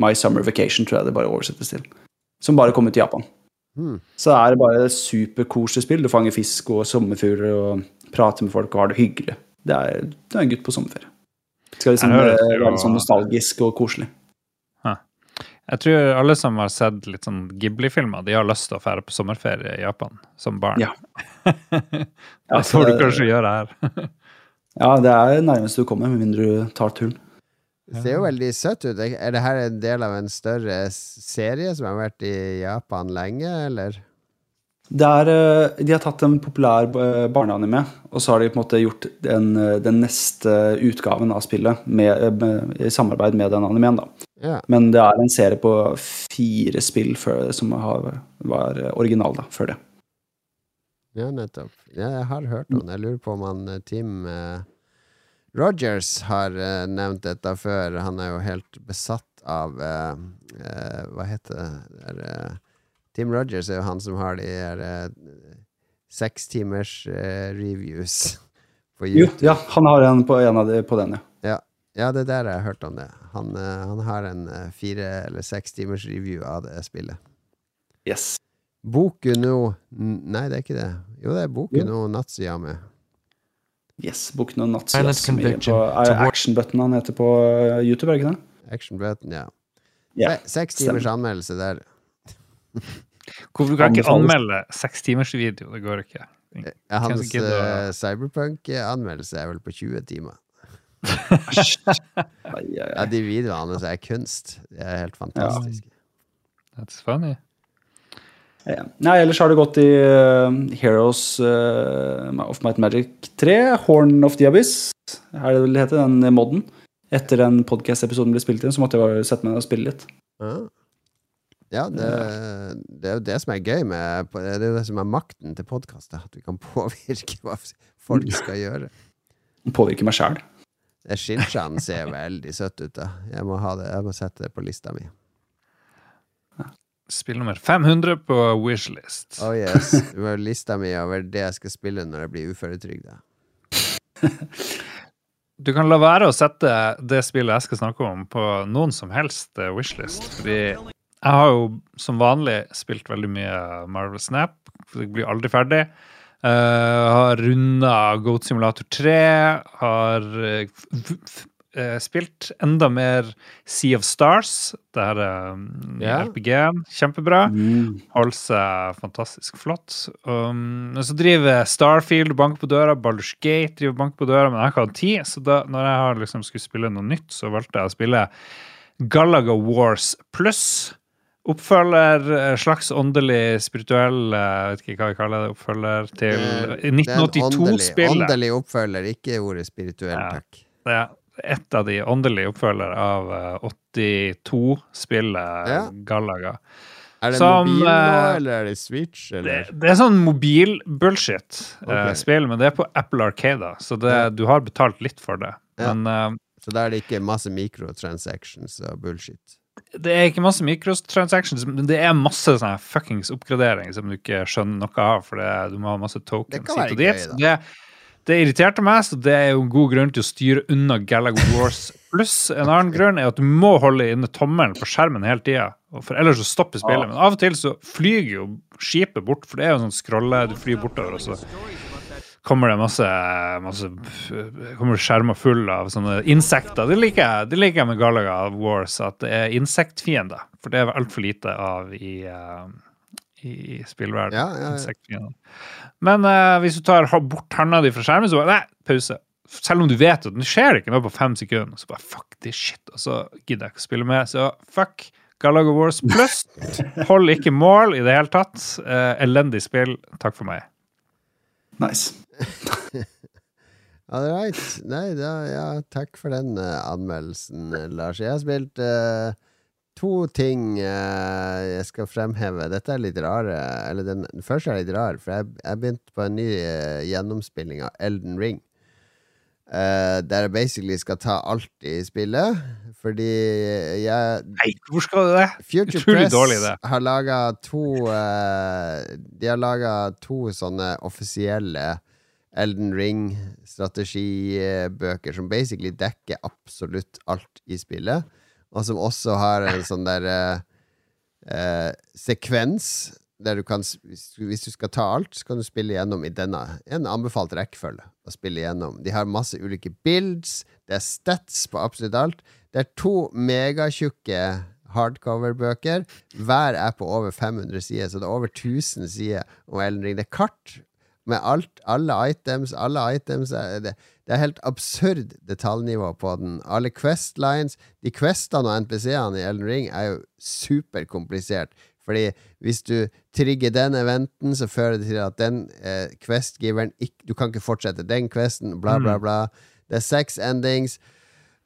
My Summer Vacation, tror jeg det bare oversettes til. Som bare kom ut i Japan. Mm. Så det er bare et superkoselig spill. Du fanger fisk og sommerfugler og prater med folk og har det hyggelig. Det er, det er en gutt på sommerferie. Skal liksom hører det, være sånn nostalgisk og koselig. Jeg tror alle som har sett litt sånn Ghibli-filmer, de har lyst til å fære på sommerferie i Japan som barn. Ja. det Ja, får du kanskje gjøre her. Ja, det er nærmest du kommer, med mindre du tar turen. Det ser jo veldig søtt ut. Er det her en del av en større serie som har vært i Japan lenge, eller? Er, eh, de har tatt en populær eh, barneanime, og så har de på en måte gjort den, eh, den neste utgaven av spillet med, med, i samarbeid med den animeen. da. Ja. Men det er en serie på fire spill før, som har, var original da, før det. Ja, nettopp. Ja, jeg har hørt om det. Jeg lurer på om han Tim eh, Rogers har eh, nevnt dette før. Han er jo helt besatt av eh, Hva heter det? er, eh, Tim Rogers er jo han som har de her eh, seks timers eh, reviews på Jo, YouTube. ja, han har en på, en av de, på den, ja. Ja, ja det der jeg har hørt om det. Han, eh, han har en fire eller seks timers review av det spillet. Yes. Boku no Nei, det er ikke det. Jo, det er Boku Jo. no Natsuyame. Yes, Boku no. Som er er Action Button han heter på YouTube, er det ikke det? Action Button, ja. Yeah, Seks timers anmeldelse der. Hvorfor du kan ikke anmelde seks timers video? Det går ikke. Jeg, hans som gidder å- eh, Cyberpunk-anmeldelse er vel på 20 timer. Ja. De videoene hans er kunst. Det er helt fantastisk. That's funny. Ja. Nei, ellers har det gått i uh, Heroes uh, of Might and Magic 3, Horn of the Abyss, er det vel det heter, den modden. Etter den podcast-episoden ble spilt inn, så måtte jeg bare sette meg ned og spille litt. Ja, ja det, det er jo det som er gøy med Det er jo det som er makten til podkastet At vi kan påvirke hva folk skal gjøre. Påvirke meg sjæl. Det Shinchan ser veldig søtt ut. da Jeg må, ha det, jeg må sette det på lista mi. Spill nummer 500 på Wishlist. Oh yes, Det var lista mi over det jeg skal spille når jeg blir uføretrygda. Du kan la være å sette det spillet jeg skal snakke om, på noen som helst eh, wishlist. Fordi jeg har jo som vanlig spilt veldig mye Marvel Snap. for Det blir aldri ferdig. Uh, har runda Goat Simulator 3. Har uh, f f eh, spilt enda mer Sea of Stars. Det her um, yeah. RPG-en. Kjempebra. Mm. Holder seg fantastisk flott. Um, så driver Starfield og banker på døra, Baldur's Gate driver banker på døra, men jeg har ikke hatt tid, så da når jeg har liksom skulle spille noe nytt, så valgte jeg å spille Galaga Wars pluss. Oppfølger, eh, slags åndelig, spirituell eh, Jeg vet ikke hva vi kaller det. Oppfølger til Det er en åndelig, 1982-spillet. åndelig oppfølger, ikke ordet spirituell, Ja. takk. Er et av de åndelige oppfølger av eh, 82-spillet Ja. Gallaga. Er det Som, mobil nå, eh, eller er det Switch? Det, Eller? det er sånn mobil-bullshit-spill, okay. men det er på Apple Arcade, så det, Ja. du har betalt litt for det. Ja. Men eh, Så da er det ikke masse microtransactions og bullshit. Det er ikke masse microtransactions, men det er masse sånne fuckings oppgradering som du ikke skjønner noe av, for det, du må ha masse tokens. Hit og dit. Det, det irriterte meg, så det er jo en god grunn til å styre unna Galago Wars pluss. En annen grunn er at du må holde inne tommelen på skjermen hele tida, for ellers så stopper spillet. Men av og til så flyr jo skipet bort, for det er jo sånn scrolle, du flyr bortover, og så kommer det masse, masse kommer skjermer full av sånne insekter. Det liker jeg, det liker jeg med Galaga Wars, at det er insektfiender. For det er altfor lite av i, uh, i spillverden. Ja, ja, ja. Men uh, hvis du tar bort handa di fra skjermen, så bare nei, pause. Selv om du vet at det skjer ikke noe på fem sekunder, så bare fuck this shit, og så gidder jeg ikke å spille med. Så fuck Galaga Wars pluss. Hold ikke mål i det hele tatt. Eh, elendig spill. Takk for meg. Nice. All right. Nei, da, ja, takk for den eh, anmeldelsen, eh, Lars. Jeg har spilt uh, to ting uh, jeg skal fremheve. Dette er litt rare. Eller den, den første er litt rar, for jeg, jeg begynte på en ny uh, gjennomspilling av Elden Ring. der jeg basically skal ta alt i spillet. Fordi jeg Nei, hvor skal du det? Future Utrolig Press dårlig det. har laga to De har laga to sånne offisielle Elden Ring-strategibøker som basically dekker absolutt alt i spillet, og som også har en sånn der eh, eh, sekvens der du kan hvis du skal ta alt, så kan du spille gjennom i denne. En anbefalt rekkefølge å spille gjennom. De har masse ulike builds, det er stats på absolutt alt. Det er to megatjukke hardcover-bøker. Hver er på over 500 sider, så det er over 1000 sider om Elden Ring. Det er kart med alt, alle items. Alle items er det, det er helt absurd detaljnivå på den. Alle Quest-lines De questene og NPC-ene i Elden Ring er jo superkomplisert. Fordi hvis du trigger den eventen, så fører det til at den eh, quest-giveren ikke Du kan ikke fortsette den questen, bla, bla, bla. Det er seks endings.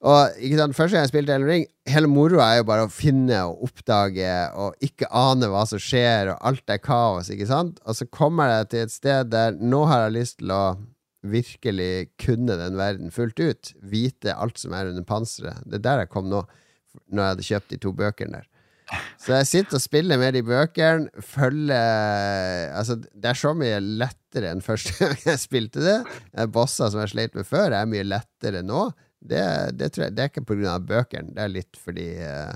Og ikke sant, Første gang jeg spilte Elden Ring, hele moroa er jo bare å finne og oppdage og ikke ane hva som skjer, og alt er kaos, ikke sant? Og så kommer jeg til et sted der nå har jeg lyst til å virkelig kunne den verden fullt ut. Vite alt som er under panseret. Det er der jeg kom nå, når jeg hadde kjøpt de to bøkene der. Så jeg sitter og spiller med de bøkene, følger Altså, det er så mye lettere enn første gang jeg spilte det. Bosser som jeg sleit med før, er mye lettere nå. Det, det, tror jeg, det er ikke av bøkene, det er litt fordi uh,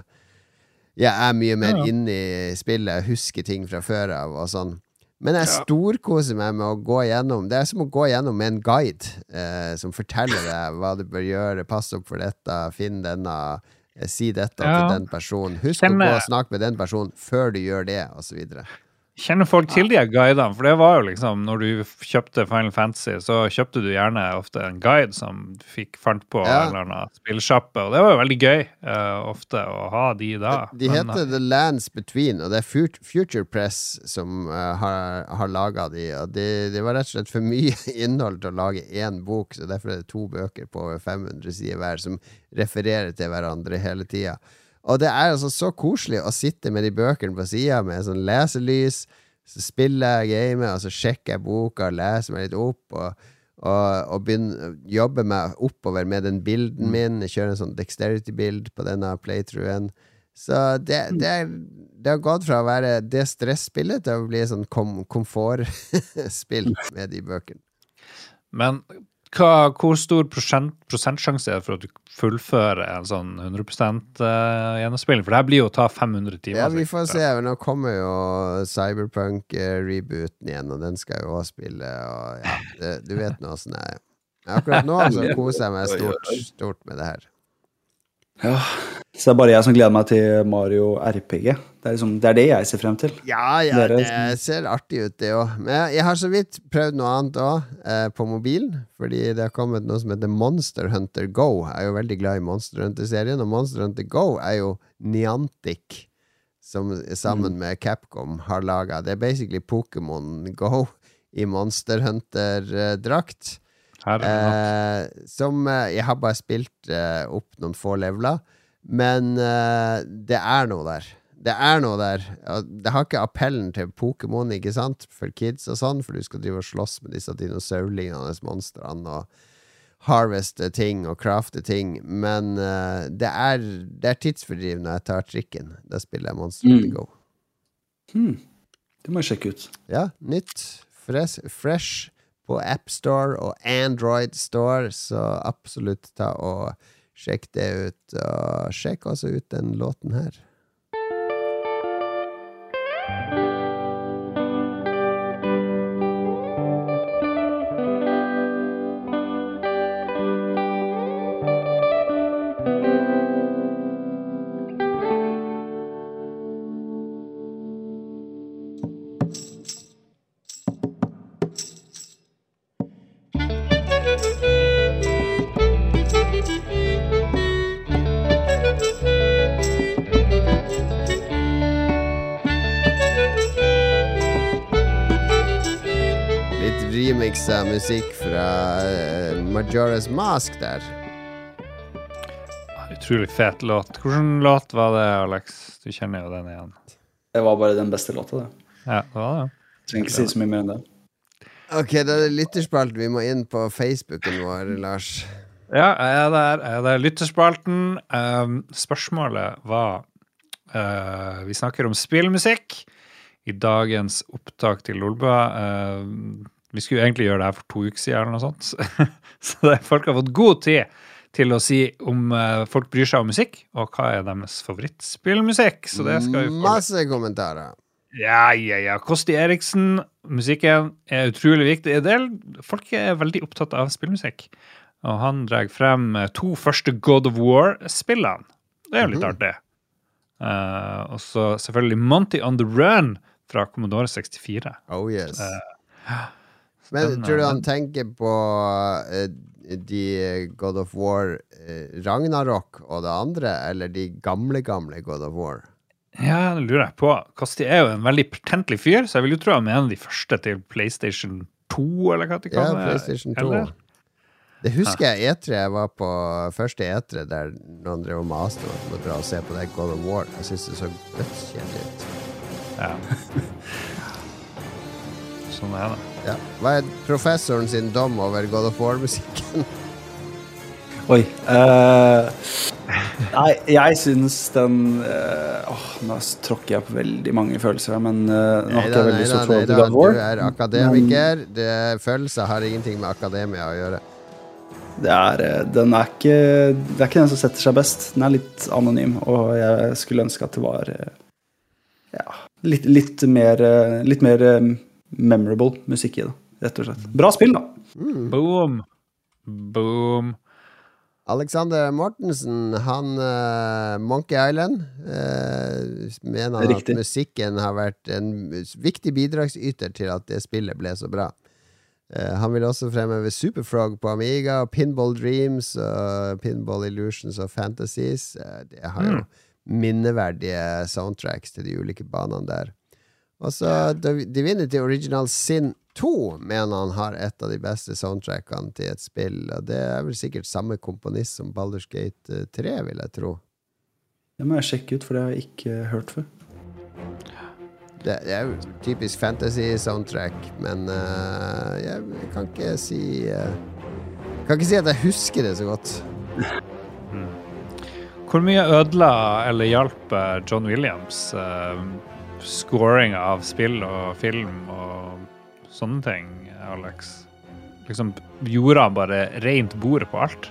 jeg er mye mer Ja. inne i spillet, husker ting fra før av og sånn. Men jeg storkoser meg med å gå gjennom Det er som å gå gjennom med en guide uh, som forteller deg hva du bør gjøre, pass opp for dette, finn denne, eh, si dette Ja. til den personen. Husk Stemme. å gå og snakke med den personen før du gjør det, osv. Kjenner folk til de guidene? For det var jo liksom, når du kjøpte Final Fantasy, så kjøpte du gjerne ofte en guide som du fikk fant på Ja. en eller annen spillsjappe, og det var jo veldig gøy uh, ofte å ha de da. De Men, heter The Lands Between, og det er Future Press som uh, har, har laga de. Og det, de var rett og slett for mye innhold til å lage én bok, så derfor er det to bøker på over 500 sider hver som refererer til hverandre hele tida. Og det er altså så koselig å sitte med de bøkene på sida med sånn leselys. Så spiller jeg gamet, og så sjekker jeg boka og leser meg litt opp. Og, og, og begynner, jobber meg oppover med den bilden min. Jeg kjører en sånn dexterity-bild på denne playthroughen. Så det, det, er, det har gått fra å være det stresspillet til å bli sånn kom, komfortspill med de bøkene. men hva, hvor stor prosent, prosentsjanse er det for at du fullfører en sånn 100 uh, gjennomspilling? For det her blir jo å ta 500 timer. Ja, vi får se. Men nå kommer jo Cyberpunk-rebooten igjen, og den skal jo også spille, og ja, det, du vet nå åssen det er. Akkurat nå så koser jeg meg stort, stort med det her. Ja, så det er bare jeg som gleder meg til Mario RPG. Det er, liksom, det, er det jeg ser frem til. Ja, ja, Dere- det ser artig ut, det òg. Men jeg, har så vidt prøvd noe annet òg, eh, på mobilen. Fordi det har kommet noe som heter Monster Hunter Go. Jeg er jo veldig glad i Monster Hunter-serien, og Monster Hunter Go er jo Niantic, som sammen med Capcom har laga. Det er basically Pokémon Go i Monster Hunter-drakt. Eh, som eh, Jeg har bare spilt eh, opp noen få leveler, men eh, det er noe der. Det er noe der. Det har ikke appellen til Pokémon, ikke sant, for kids og sånn, for du skal drive og slåss med disse dinosaurlignende monstrene og harveste ting og crafte ting, men det, er, det er tidsfordriv når jeg tar trikken. Da spiller jeg Monster Mm. Go. Hmm. Det må jeg sjekke ut. Ja, nytt, fresh, fresh på AppStore og Android Store, så absolutt ta og sjekk det ut. Og sjekk også ut den låten her. Musikk fra uh, Majora's Mask der. Utrolig fet låt. Hvilken låt var det, Alex? Du kjenner jo den igjen. Det var bare den beste låta, det. Ja, det var det. Trenger ikke si så mye mer enn det. Ok, da er det lytterspalten. Vi må inn på Facebooken vår, Lars. Ja, jeg er der. Jeg er der. Lytterspalten. Um, spørsmålet var uh, Vi snakker om spillmusikk i dagens opptak til Lolbua. Uh, vi skulle egentlig gjøre det her for to uker siden, eller noe sånt. Så det, folk har fått god tid til å si om uh, folk bryr seg om musikk, og hva er deres favorittspillmusikk. Så det skal vi få. Masse kommentarer. Ja, ja, ja. Kosti Eriksen, musikken er utrolig viktig. Del folk er veldig opptatt av spillmusikk. Og han drar frem eh, to første God of War-spillene. Det er jo litt Mhm. artig. Uh, og så selvfølgelig Monty on the Run fra Commodore 64. Oh yes. Eh, Men den, tror du han tenker på uh, de God of War uh, Ragnarok og det andre, eller de gamle, gamle God of War? Ja, det lurer jeg på. Kasti er jo en veldig pertentlig fyr, så jeg vil jo tro han er en av de første til PlayStation 2, eller hva de Ja, kaller det. PlayStation 2. Eller? Det husker jeg E3 jeg var på første E3 der noen drev og maste om var dra og se på det God of War. Jeg syns det så dødskjedelig ut. Ja. Sånn er det. Ja. Hva er professoren sin dom over God of War-musikken? Oi. Uh, nei, jeg syns den uh, oh, Nå tråkker jeg på veldig mange følelser, men uh, nå har ikke jeg veldig stort forhold til God of War. Du er akademiker. Det, følelser har ingenting med akademia å gjøre. Det er, den er ikke, det er ikke den som setter seg best. Den er litt anonym, og jeg skulle ønske at det var ja, litt, litt mer, litt mer memorable musikk i det, rett og slett. Bra spill, da. Boom. Boom. Alexander Mortensen, han uh, Monkey Island, uh, mener Riktig. at musikken har vært en viktig bidragsyter til at det spillet ble så bra. Uh, han vil også fremheve Superfrog på Amiga, og Pinball Dreams, og Pinball Illusions og Fantasies. Det har jo minneverdige soundtracks til de ulike banene der. Og så Divinity Original Sin 2 mener han har et av de beste soundtrackene til et spill. Og det er vel sikkert samme komponist som Baldur's Gate eh, 3, vil jeg tro. Det må jeg sjekke ut, for det har jeg ikke hørt før. Det, det er jo typisk fantasy-soundtrack, men uh, jeg, kan ikke si uh, Kan ikke si at jeg husker det så godt. Hvor mye ødela eller hjalp eh, John Williams uh, scoring av spill og film og sånne ting, Alex? Liksom Gjorde han bare rent bord på alt?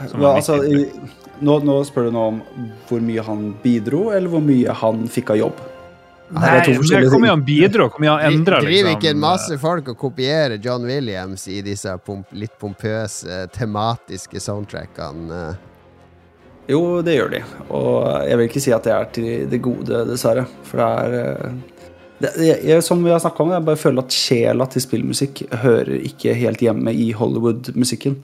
Ja, altså, i, nå, nå spør du nå om hvor mye han bidro, eller hvor mye han fikk av jobb? Er Nei, to men hvor mye han bidro, hvor mye han endra, Driver liksom. ikke en masse folk og kopierer John Williams i disse pomp, litt pompøse, tematiske soundtrackene? Jo, det gjør de. Og jeg vil ikke si at det er til det gode, dessverre. For det er eh, det, jeg, Som vi har snakka om, jeg bare føler at sjela til spillmusikk hører ikke helt hjemme i Hollywood-musikken.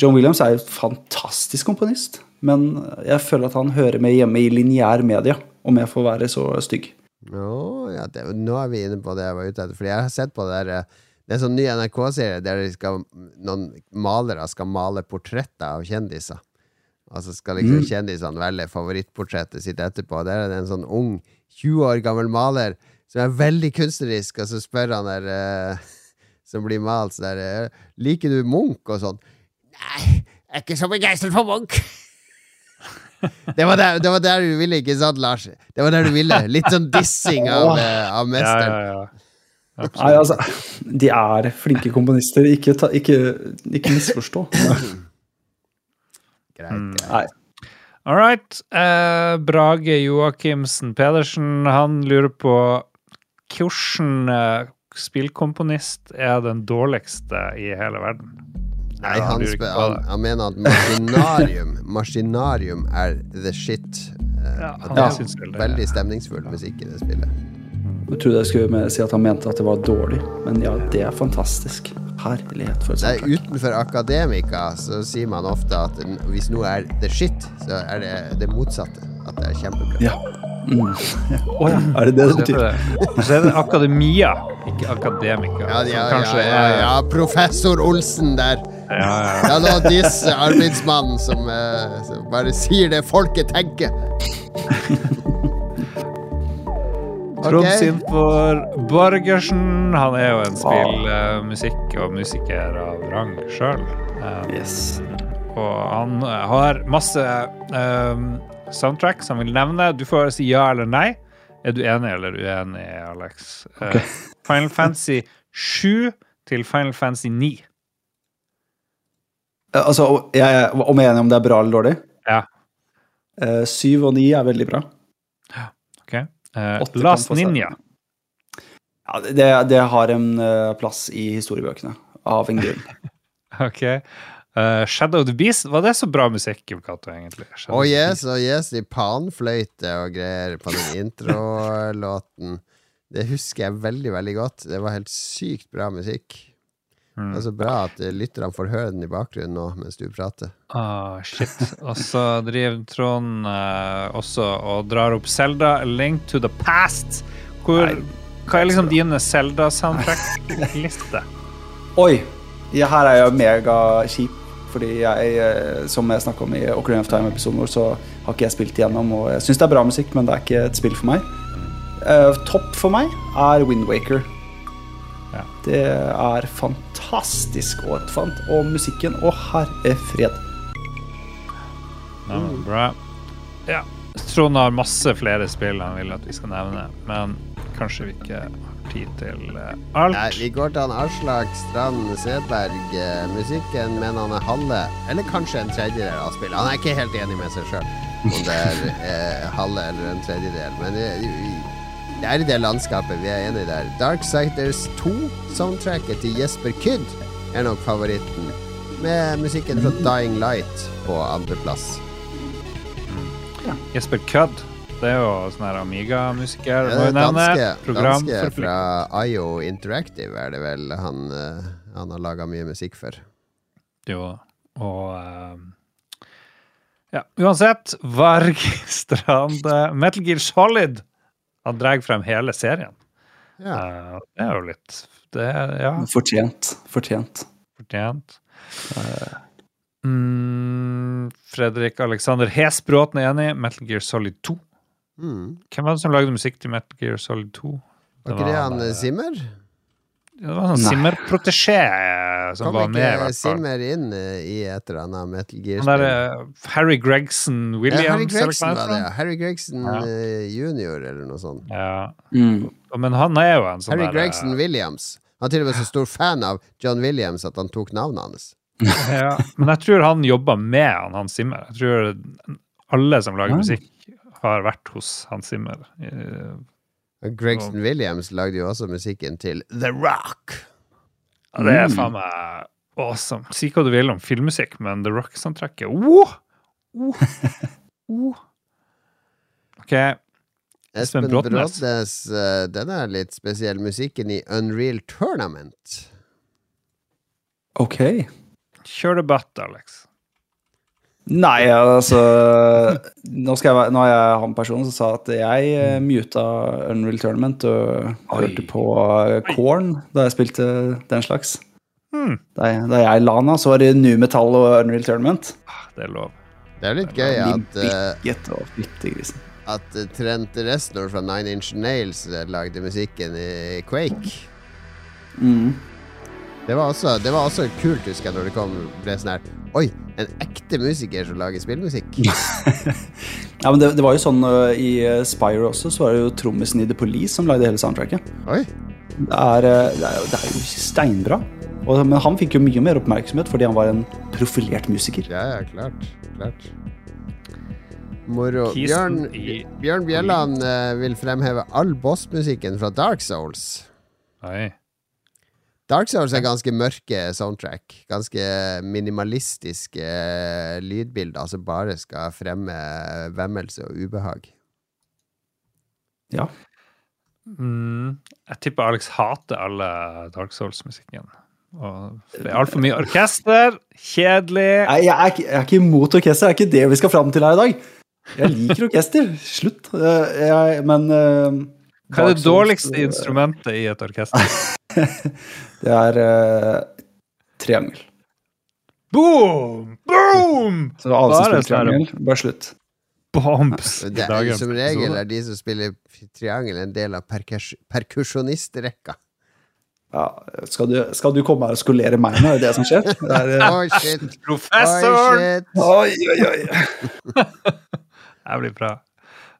John Williams er jo fantastisk komponist, men jeg føler at han hører mer hjemme i lineær media, om jeg får være så stygg. Å, ja, det, nå er vi inne på det jeg var ute etter. Fordi jeg har sett på det der eh, Det er sånn ny NRK-serie der de skal, noen malere skal male portretter av kjendiser. Og så skal liksom Mm. kjendisene velge favorittportrettet sitt etterpå. Der er det en sånn ung, 20 år gammel maler som er veldig kunstnerisk, og så spør han der eh, som blir malt så der eh, Liker du Munch og sånn? Nei, jeg er ikke så begeistret for Munch. Det var, der, det var der du ville, ikke sant, Lars? Det var der du ville. Litt sånn dissing av, eh, av Ja, ja, ja. Nei, altså, de er flinke komponister. Ikke, ta, ikke, ikke misforstå. Greit. Mm. greit. Nei. All right. Eh, Brage Joakimsen Pedersen, han lurer på hvordan eh, spillkomponist er den dårligste i hele verden? Nei, han, spør, han, han mener at maskinarium, maskinarium er the shit. Eh, Ja, han det er det. veldig stemningsfull musikk i det spillet. Jeg trodde jeg skulle si at han mente at det var dårlig, men ja, det er fantastisk. Herlighet for et Nei, utenfor akademika så sier man ofte at hvis noe er the shit, så er det det motsatte. At det er kjempebra. Ja. Mm. Oh, ja, er det det det betyr? det, så er det akademia, ikke akademika. Ja, ja, kanskje ja, ja, professor Olsen der. ja, ja. Ja, nå disse arbeidsmannen som, eh, som bare sier det folket tenker. Trond Ok. sin for Borgersen. Han er jo en spillmusikk og musiker av rang sjøl. Yes. Og han eh, har masse um, soundtracks han vil nevne. Du får si ja eller nei. Er du enig eller uenig, Alex? Eh, Final Fantasy 7 til Final Fantasy 9. Eh, Altså, jeg, om jeg er enig om det er bra eller dårlig? Ja. Uh, 7 og 9 er veldig bra. ok? Eh, Last. Ninja. Ja, det, det har en eh, plass i historiebøkene, av en grunn. Ok. Uh, Shadow of the Beast. Var det så bra musikk, Kato Cato, egentlig? Shadow Oh yes, oh yes, i panfløyte og greier på den introlåten. Det husker jeg veldig, veldig godt. Det var helt sykt bra musikk. Mm. Det er så bra at eh, lytterne får høre den i bakgrunnen nå mens du prater. Ah, shit. Og så driver Trond eh, også og drar opp Selda Link to the Past. Hvor, Nei, hva er liksom dine Selda-soundtrack-liste? Oi! Ja, her er jeg megakjip. Fordi jeg, eh, som jeg snakka om i Ocarina of Time-episoden vår, så har ikke jeg spilt igjennom. Og jeg syns det er bra musikk, men det er ikke et spill for meg. Uh, topp for meg er Windwaker. Det er fantastisk og et fant. Og musikken Og herre fred. Ja, bra. Ja. Trond har masse flere spill han vil at vi skal nevne, men kanskje vi ikke har tid til eh, alt. Nei, vi går til han Aslak Strand Sedberg. Eh, musikken mener han er halve, eller kanskje en tredjedel av spillet. Han er ikke helt enig med seg sjøl om det er eh, halve eller en tredjedel, men det, det er i det landskapet vi er enige der. Darksiders 2-soundtracket til Jesper Kydd er nok favoritten, med musikken fra Dying Light på andreplass. Jesper Kødd, Det er jo sånn her Amiga-musiker. Ja, danske, danske fra IO Interactive er det vel han, eh, han har laga mye musikk for. Jo, og eh, Ja, uansett. Varg Strand Metal Gear Solid. Han drar frem hele serien. Ja. Uh, det er jo litt Det ja, Fortjent. Fortjent. fortjent. Mm, Fredrik Alexander Hesbråten er enig. Metal Gear Solid 2. Mm. Hvem var det som lagde musikk til Metal Gear Solid 2? Var ikke det han Zimmer? Simmer? Det var en sånn Simmer-protesjé eh, som Kom var med, i ikke. Simmer inn eh, i et eller annet Metal Gear-spill? derre Harry Gregson Williams. Ja, Harry eller hva Gregson heter var det, ja. Harry Gregson Ja. eh, junior, eller noe sånt. Ja. Mm. Men han er jo en sånn Harry der, Gregson Williams. Han er til og med så stor fan av John Williams at han tok navnet hans. ja. Men jeg tror han jobba med han, han Simmer. Jeg tror alle som lager musikk, har vært hos Hans Zimmer. Gregson Williams lagde jo også musikken til The Rock. Ja, det er Mm. faen meg awesome. Si hva du vil om filmmusikk, men The Rock-soundtracket oh! oh! oh! OK. Espen. Bråtnes, eh, den er litt spesiell. Musikken i Unreal Tournament. Ok. Kjør debatt, Alex. Nei, altså Nå, skal jeg, nå er jeg han personen som sa at jeg eh, muta Unreal Tournament og Oi. hørte på Corn Korn da jeg spilte den slags. Hmm. Da jeg, da jeg la den av, så var det Nu Metall og Unreal Tournament. Ah, Det er lov. Det er litt gøy at, eh, og fyttegrisen. at eh, Trent Reznor fra Nine Inch Nails eh, lagde musikken i Quake. Mm. Det var også, det var også kult, husker jeg, når det kom ble sånn her Oi, en ekte musiker som lager spillmusikk. Ja, men det, det var jo sånn uh, i Spire også, så var det jo trommisen i The Police som lagde hele soundtracket. Oi. Det er, uh, det er, det er jo steinbra. Og, men han fikk jo mye mer oppmerksomhet fordi han var en profilert musiker. Ja, ja, klart. klart. Moro. Bjørn, Bjørn Bjelland uh, vil fremheve all bossmusikken fra Dark Souls. Oi. Dark Souls er ganske mørke soundtrack. Ganske minimalistiske eh, lydbilder som bare skal fremme vemmelse og ubehag. Ja. Mm, jeg tipper Alex hater alle Dark Souls-musikken. Det er altfor mye orkester. Kjedelig. Nei, jeg, er, ikke- jeg er ikke imot orkester, det er ikke det vi skal fram til her i dag. Jeg liker orkester. Slutt. Uh, jeg, men uh, Hva er det dårligste uh, instrumentet i et orkester? Det er uh, triangel. Boom! Boom! Så alle som spiller triangel, bare slutt. bombs Det er, som regel er de som spiller triangel, en del av perkus perkusjonistrekka. Ja, skal, du, skal du komme her og skolere meg nå? Er det det som skjer? Det er, eh, Oi, shit! Professor! Oh, shit! Oi, oi, oi. Det blir bra.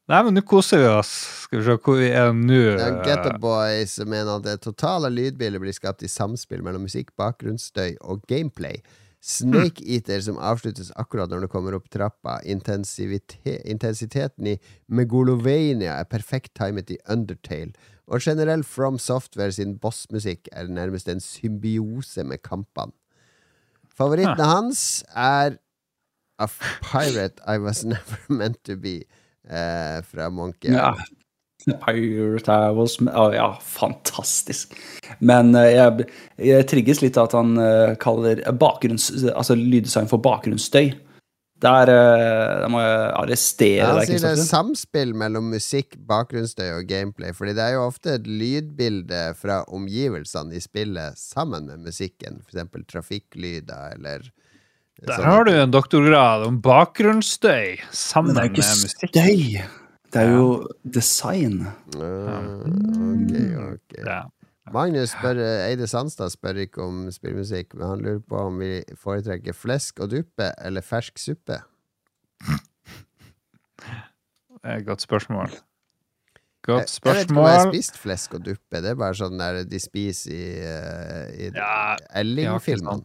Nei, men nå koser vi oss. Skal vi se hvor vi er nå. Ja, Getta Boys mener at det totale lydbildet blir skapt i samspill mellom musikk, bakgrunnsstøy og gameplay. Snake Eater som avsluttes akkurat når du kommer opp trappa. Intensiteten i Megolovania er perfekt timet i Undertale. Og generell From Software sin bossmusikk er nærmest en symbiose med kampene. Favorittene hans er A Pirate I Was Never Meant To Be eh, fra Monkey. Ja. Pirate I oh, Ja, fantastisk. Men eh, jeg, jeg trigges litt av at han eh, kaller bakgrunns... Altså lyddesign for bakgrunnsstøy. Der, eh, der må jeg arrestere Ja, han sier det er samspill mellom musikk, bakgrunnsstøy og gameplay. Fordi det er jo ofte et lydbilde fra omgivelsene i spillet sammen med musikken. For eksempel trafikklyder eller Der har du en doktorgrad om bakgrunnsstøy sammen med Men det er jo ikke støy. Det er jo design. Ah, Ok, ok. Ja. Magnus spør, Eide Sandstad spør ikke om spillmusikk, men han lurer på om vi foretrekker flesk og duppe eller fersk suppe. Det er et godt spørsmål. Godt spørsmål. jeg vet ikke om jeg har spist flesk og duppe. Det er bare sånn der de spiser i, eh, i Ja, Elling-filmene.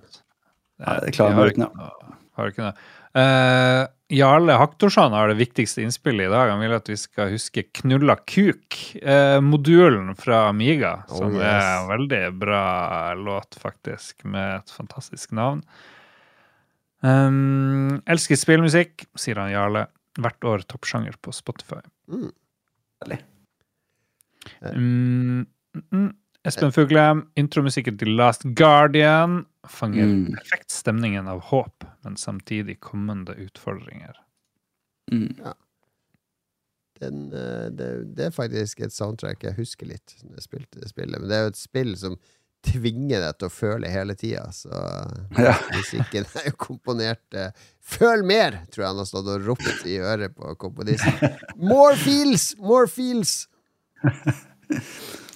Nei, det klarer meg uten, ja. Har ikke noe. Uh, Jarle Haktorsson har det viktigste innspillet i dag. Han vil at vi skal huske Knulla kuk'-modulen modulen fra Amiga, Oh, som yes. er en veldig bra låt, faktisk, med et fantastisk navn. Um, elsker spillmusikk, sier han Jarle. Hvert år toppsjanger på Spotify. Mm. Herlig. Mm, mm, mm. Espen Fuglem, intromusikken til Last Guardian fanger Mm. perfekt stemningen av håp, men samtidig kommende utfordringer. Mm. Den, eh, det, det er faktisk et soundtrack jeg husker litt når jeg spilte spillet. Men det er jo et spill som tvinger deg til å føle hele tida, så Ja. musikken er jo komponert eh, Føl mer! tror jeg han har stått og ropt i øret på komponisten. More feels! More feels!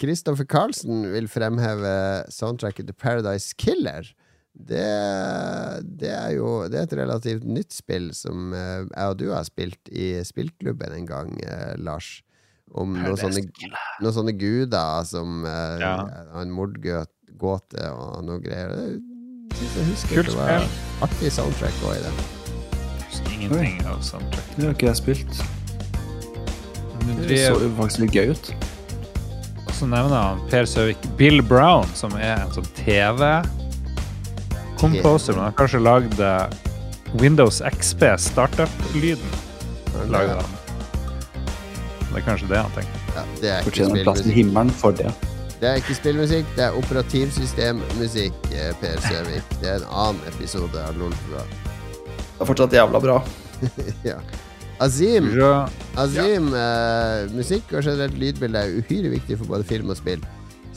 Kristoffer Carlsen vil fremheve soundtracket til Paradise Killer. Det, det er jo det er et relativt nytt spill som eh, jeg og du har spilt i spillklubben en gang, eh, Lars. Om noen sånne, noen sånne guder som eh, Ja. har en mordgåte og noe greier. Det jeg husker Kult det var artig soundtrack òg i det. Ingenting av soundtrack. Det har ikke jeg spilt. Det så jo faktisk litt gøy ut. Og så nevner han Per Søvik Bill Brown, som er en sånn TV-composer. Men han har kanskje lagd eh, Windows XP startup-lyden. Lagde han. Det er kanskje det han tenker. Ja, det er Fortjener plass i himmelen for det. Det er ikke spillmusikk, det er operativsystemmusikk, eh, Per Søvik. Det er en annen episode av Lolbua. Det er fortsatt jævla bra. ja. Azim, Så- ja. uh, musikk og generelt lydbilde er uhyre viktig for både film og spill.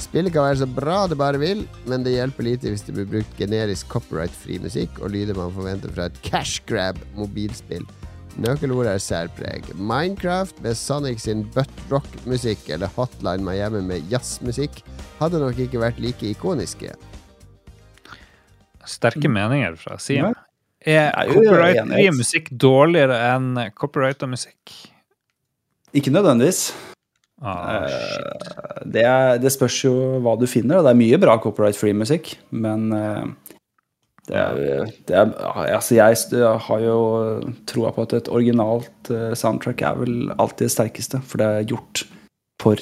Spillet kan være så bra det bare vil, men det hjelper lite hvis det blir brukt generisk copyright-fri musikk og lyder man forventer fra et cash grab mobilspill. Nøkkelordet er særpreg. Minecraft med Sonic sin butt rock-musikk eller Hotline Miami med jazzmusikk hadde nok ikke vært like ikoniske. Sterke meninger fra Sim. Er copyright-fri musikk dårligere enn copyrighta musikk? Ikke nødvendigvis. Ah. Eh, Det, er, det spørs jo hva du finner. Det er mye bra copyright-free musikk, men eh, det er, det er Altså, jeg har jo troa på at et originalt eh, soundtrack er vel alltid det sterkeste, for det er gjort for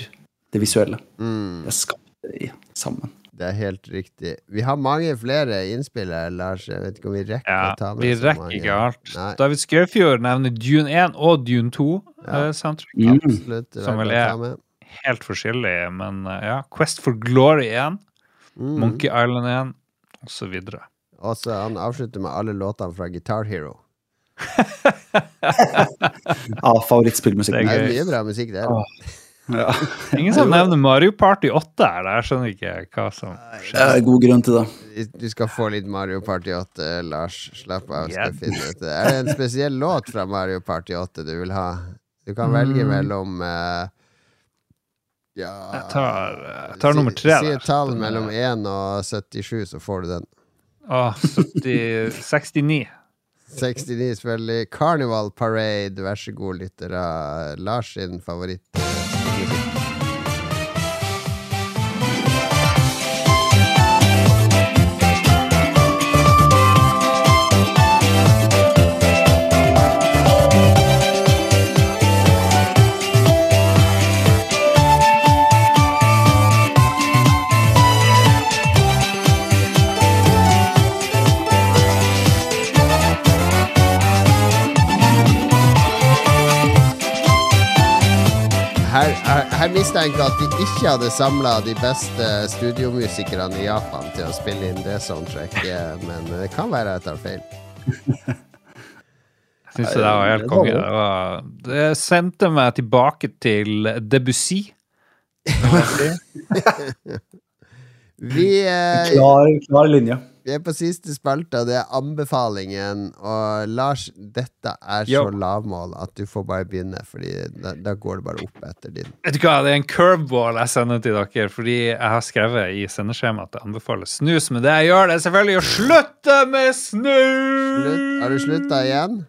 det visuelle. Mm, Det er skapt sammen. Det er helt riktig. Vi har mange flere innspill her, Lars. Jeg vet ikke om vi rekker Ja, å ta med vi så rekker mange. ikke alt. Nei. David Skaufjord nevner Dune 1 og Dune 2 Ja. Uh. Mm. Absolutt. Som vel er- Helt forskjellig, men uh, ja. Quest for Glory 1, Mm. Monkey Island 1, og så videre. Og så han avslutter med alle låtene fra Guitar Hero. Ja, favorittspillmusikk. Det Det er er mye bra musikk det. Åh. Ja. Ingen som nevner Mario Party 8 her. Jeg skjønner ikke hva som skjer. Det er god grunn til det. Du skal få litt Mario Party 8, Lars. Slapp av. Skal finne ut det. Er det en spesiell låt fra Mario Party 8 du vil ha? Du kan velge Mm. mellom uh, Ja Jeg tar, jeg tar nummer tre. Si et tall mellom 1 og 77, så får du den. Å, oh, 69. 69 selvfølgelig. Carnival Parade, vær så god, lyttere. Lars sin favoritt. Mistenker at de ikke hadde samla de beste studiomusikerne i Japan til å spille inn det soundtracket, men det kan være jeg tar feil. Jeg syns det var helt konge. Det, var, det sendte meg tilbake til Debussy. Vi, eh, Klar, klar linje. Vi er på siste spalte, og det er anbefalingen. Og Lars, dette er så Jo. lavmål at du får bare begynne, Fordi da, da går det bare opp etter din. Vet du hva, Det er en curveball jeg sender til dere, fordi jeg har skrevet i sendeskjemaet at jeg anbefaler snus. Men det jeg gjør, det er selvfølgelig å slutte med snus! Slutt. Har du slutta igjen?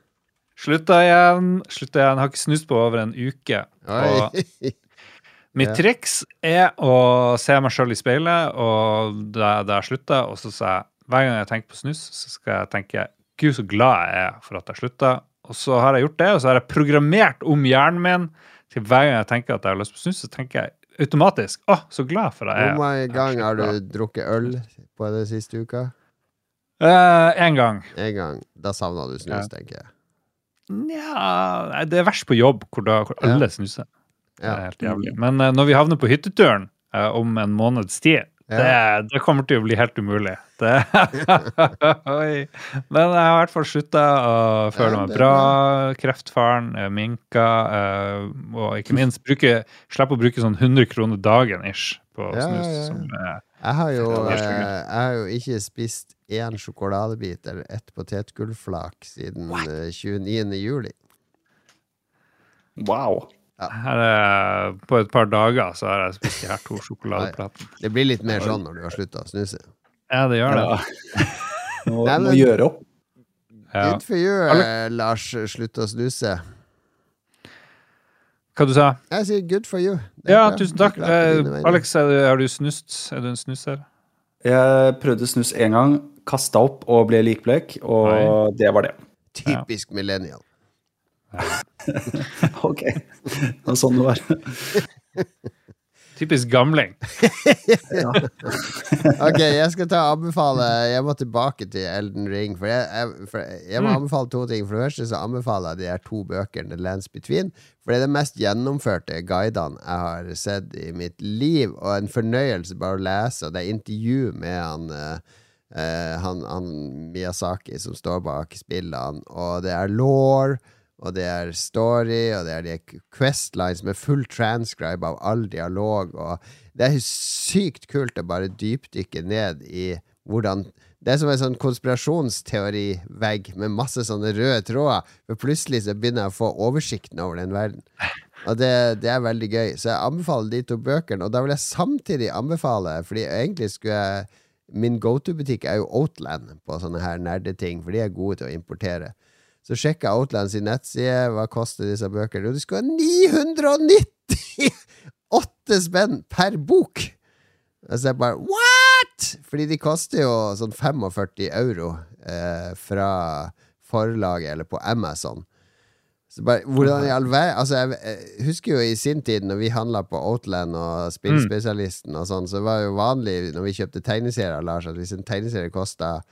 Slutta igjen. Slutta igjen. Har ikke snust på over en uke. Oi. mitt triks er å se meg sjøl i speilet, og da jeg slutta, og så sa jeg hver gang jeg tenker på snus, så skal jeg tenke Gud, så glad jeg er for at jeg slutta. Og så har jeg gjort det, og så har jeg programmert om hjernen min til hver gang jeg tenker at jeg har lyst på snus, så tenker jeg automatisk Å, så glad for at jeg Hvor mange ganger har du drukket øl på den siste uka? Én uh, gang. En gang. Da savna du snus, Ja. tenker jeg. Nja Det er verst på jobb, hvor, da, hvor Ja. alle snuser. Det er helt jævlig. Men uh, når vi havner på hytteturen uh, om en måneds tid, det, det kommer til å bli helt umulig. Det, Oi. Men jeg har i hvert fall slutta å føle meg bra. Kreftfaren eh, minka. eh, og ikke minst bruke, slippe å bruke sånn 100 kroner dagen ish på snus. ja, ja. Som, eh, Jeg har jo, jeg har jo ikke spist én sjokoladebit eller ett potetgullflak siden eh, 29. juli. Wow. Her, eh, på et par dager så har jeg spist de her to sjokoladeplater. Det blir litt mer sånn når du har slutta å snuse. Ja, det gjør det. Ja. Må, Nei, må gjøre opp. Ja. Good for you, eh, Lars. Slutt å snuse. Hva du sa Jeg sier good for you. Ja, bra. tusen takk. Eh. Alex, har du snust? Er du en snuser? Jeg prøvde snus én gang, kasta opp og ble likblek, og det var det. Typisk millennial. Ok. Det var sånn det var. Typisk gamling. Ok, jeg skal ta anbefale Jeg må tilbake til Elden Ring. For jeg, jeg, for jeg må anbefale to ting. For det første så anbefaler jeg de her to bøkene, The Lands Between. For det er de mest gjennomførte guidene jeg har sett i mitt liv. Og en fornøyelse bare å lese. Og det er intervju med han, eh, eh, han, han Miyazaki som står bak spillene. Og det er law. Og det er story, og det er de questlines med full transcribe av all dialog. Og det er sykt kult å bare dypdykke ned i hvordan Det er som en sånn konspirasjonsteorivegg med masse sånne røde tråder. For plutselig så begynner jeg å få oversikten over den verden. Og det, det er veldig gøy. Så jeg anbefaler de to bøkene. Og da vil jeg samtidig anbefale, fordi egentlig skulle jeg Min go to-butikk er jo Outland på sånne her nerdeting, for de er gode til å importere. Så sjekka jeg Outlands sin nettside. Hva koster disse bøkene? Jo, de skulle ha 998 spenn per bok! Så jeg bare What?! Fordi de koster jo sånn 45 euro eh, fra forlaget eller på Amazon. Så bare, hvordan i all verden Altså, jeg husker jo i sin tid, når vi handla på Outland og Spillspesialisten og sånn, så var det jo vanlig når vi kjøpte tegneserier, Lars, at hvis en tegneserie kosta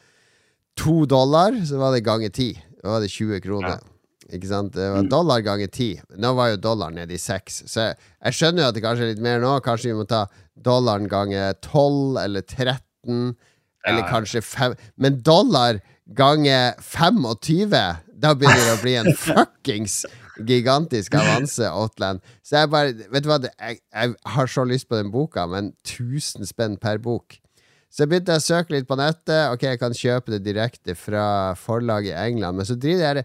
to dollar, så var det ganger ti. Da var det 20 kroner. Ikke sant? Det var dollar ganger ti. Nå var jo dollar nede i seks. Så jeg, jeg skjønner jo at det kanskje er litt mer nå. Kanskje vi må ta dollaren ganger 12 eller 13, eller Ja. kanskje 5 Men dollar ganger 25, da begynner det å bli en fuckings gigantisk avanse, Outland. Så jeg bare Vet du hva, jeg, jeg har så lyst på den boka, men 1000 spenn per bok. Så jeg begynte å søke litt på nettet. Ok, jeg kan kjøpe det direkte fra forlaget i England, men så driver de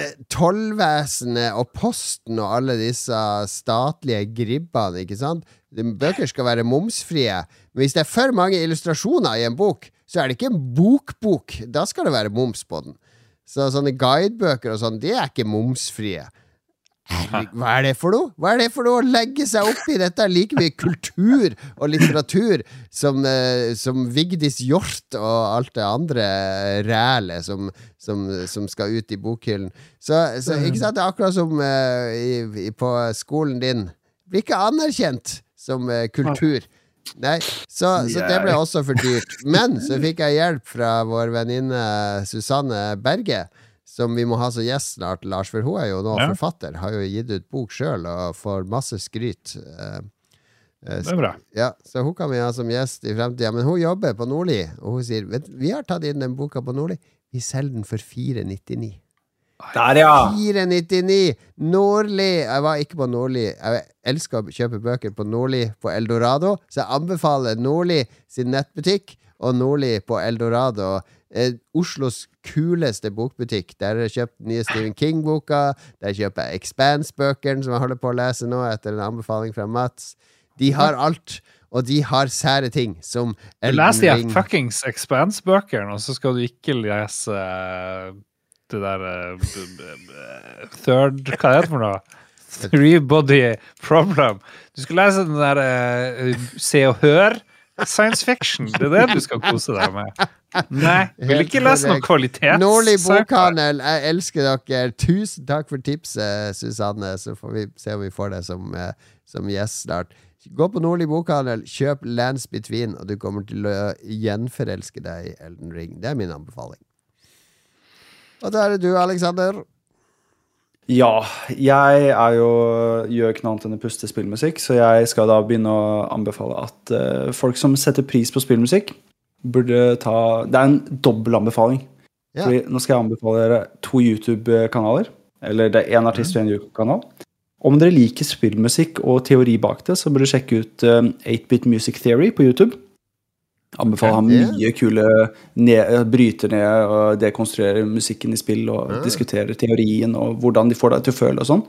eh, Tollvesenet og Posten og alle disse statlige gribbene, ikke sant? Bøker skal være momsfrie, men hvis det er for mange illustrasjoner i en bok, så er det ikke en bokbok. Da skal det være moms på den. Så sånne guidebøker og sånn, de er ikke momsfrie. Hva er det for noe? Hva er det for noe å legge seg opp i? Dette er like mye kultur og litteratur som, eh, som Vigdis Hjorth og alt det andre rælet som, som, som skal ut i bokhyllen. Så, så ikke sant, det er akkurat som uh, i, på skolen din. Blir ikke anerkjent som uh, kultur. Nei, så, så det ble også for dyrt. Men så fikk jeg hjelp fra vår venninne Susanne Berge, som vi må ha som gjest snart, Lars, for hun er jo nå Ja. forfatter. Har jo gitt ut bok sjøl og får masse skryt. Eh, eh, Det er bra. ja, så hun kan vi ha som gjest i fremtida. Men hun jobber på Nordli, og hun sier vet, vi har tatt inn den boka på Nordli. Vi selger den for 499. Der, ja! 499! Nordli! Jeg var ikke på Nordli. Jeg elsker å kjøpe bøker på Nordli på Eldorado, så jeg anbefaler Nordli sin nettbutikk og Nordli på Eldorado. Eh, Oslos kuleste bokbutikk. Der har jeg kjøpt den nye Stephen King-boka. Der kjøper jeg Expanse-bøkene, som jeg holder på å lese nå, etter en anbefaling fra Mats. De har alt, og de har sære ting, som Du Elden leser de her fuckings Expanse-bøkene, og så skal du ikke lese eh, det der eh, Third Hva er det for noe? Three Body Problem. Du skal lese den der uh, Se og Hør science fiction. Det er det du skal kose deg med. Nei, vil ikke lese noe kvalitet kvalitets... Nordli bokhandel, jeg elsker dere. Tusen takk for tipset, Susanne. Så får vi se om vi får deg som, eh, som gjest snart. Gå på Nordli bokhandel, kjøp Lands Between, og du kommer til å gjenforelske deg i Elden Ring. Det er min anbefaling. Og da er det du, Alexander. Ja, jeg er jo gjør ikke noe annet enn å puste spillmusikk, så jeg skal da begynne å anbefale at uh, folk som setter pris på spillmusikk, burde ta Det er en dobbel anbefaling. Ja. Fordi nå skal jeg anbefale dere to YouTube-kanaler. Eller det er én artist og én YouTube-kanal. Om dere liker spillmusikk og teori bak det, så burde dere sjekke ut eh, 8-Bit Music Theory på YouTube. Anbefaler ham mye kule ned, Bryter ned og dekonstruerer musikken i spill og Ja. diskuterer teorien og hvordan de får deg til å føle og sånn.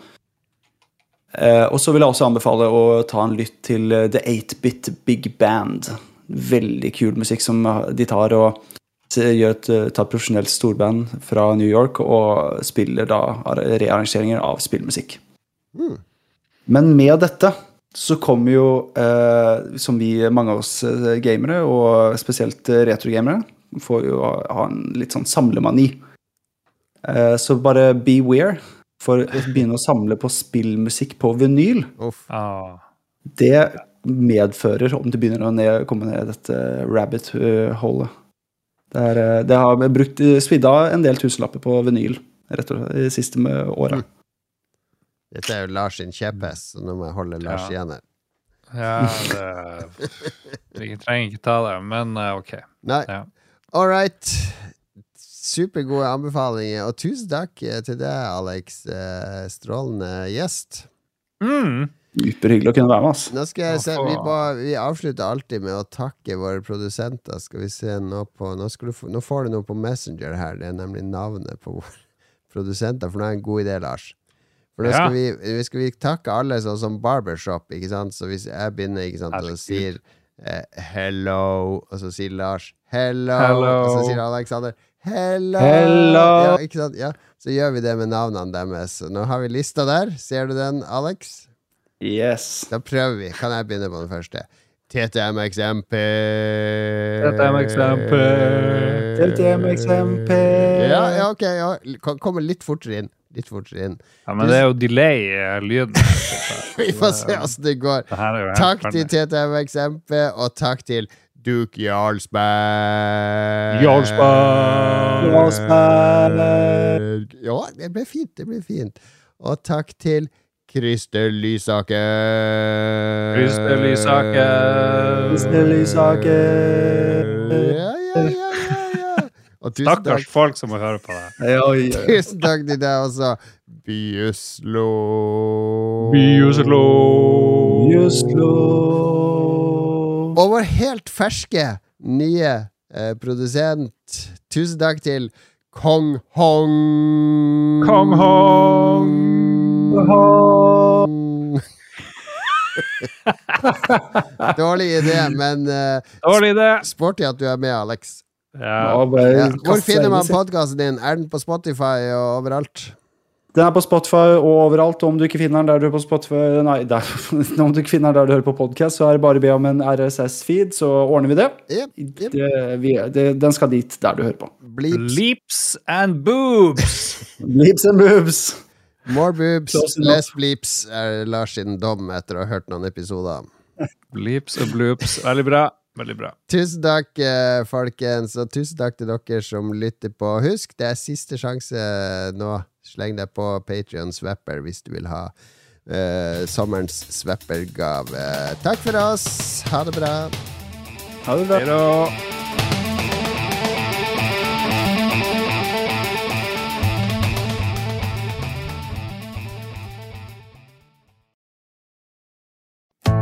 Eh, og så vil jeg også anbefale å ta en lytt til eh, The 8-Bit Big Band. Veldig kul musikk som de tar og gjør et, eh, tar et profesjonelt storband fra New York og spiller da rearrangeringer av spillmusikk. Mm. Men med dette så kommer jo, eh, som vi, mange av oss eh, gamere, og spesielt eh, retrogamere, får jo ha, ha en litt sånn samlemani. Eh, så bare beware for å begynne å samle på spillmusikk på vinyl. Uff. Ah. Det medfører, om det begynner å ned, komme ned i dette rabbit-holet det, er, eh, det har brukt svidda en del tusenlapper på vinyl rett og slett, de siste med åra. Dette er jo Lars sin kjepphest, så nå må jeg holde Lars Ja. igjen her. Ja, det Jeg trenger ikke ta det, men eh, OK. Nei. Ja. All right. Supergode anbefalinger, og tusen takk eh, til deg, Alex. Eh, Strålende gjest. Mm. Superhyggelig å kunne være med. ass. Nå skal jeg se Vi, må, vi avslutter alltid med å takke våre produsenter. Skal vi se nå på Nå, skal du nå får du noe på Messenger her. Det er nemlig navnet på våre produsenter. For nå er det en god idé, Lars. For nå Ja. skal, vi, vi skal vi takke alle sånn som Barbershop. Ikke sant? Så hvis jeg begynner ikke sant, og sier eh, hello, og så sier Lars hello, Hello. og så sier Alexander hello. Hello. Ja, ikke sant? Ja. Så gjør vi det med navnene deres. Nå har vi lista der. Ser du den, Alex? Yes. Da prøver vi. Kan jeg begynne på den første? TTM-eksempel TTM-eksempel TTM-eksempel Ja, ja, ok. Ja. Kom- Kommer litt fortere inn. Litt fortere inn. Ja, men det er jo delay i lyden. Vi får se åssen det går. Det Takk til TTM-eksempel, og takk til Duke Jarlsberg. Jarlsberg. Jarlsberg. Ja, det ble fint. Det ble fint. Og takk til Christer Lysaker. Christer Lysaker. Christer Lysaker. Ja, ja, ja, ja, ja. Og tusen takk Stakkars folk som må høre på det. Tusen takk til deg også, Byuslo. Byuslo. Byuslo. Og vår helt ferske nye eh, produsent. Tusen takk til Kong Hong. Kong Hong. Dårlig idé, men uh, Dårlig idé. sporty at du er med, Alex. Ja. Ja. Hvor finner man podkasten din? Er den på Spotify og overalt? Den er på Spotify og overalt. og Om du ikke finner den der du er på Spotify Nei, der, om du ikke finner den der du hører på podkast, så er det bare å be om en RSS-feed, så ordner vi det. Yep, yep. det, vi, det. Den skal dit der du hører på. Bleeps. Leaps and boobs. Leaps and boobs. More boobs, less bleeps, er Lars sin dom etter å ha hørt noen episoder. Bleeps og bloops. Veldig bra. Veldig bra. Tusen takk, eh, folkens, og tusen takk til dere som lytter på. Husk, det er siste sjanse nå. Sleng deg på Patrion Swapper hvis du vil ha uh, sommerens Swapper-gave. Takk for oss. Ha det bra. Ha det bra. Hei da.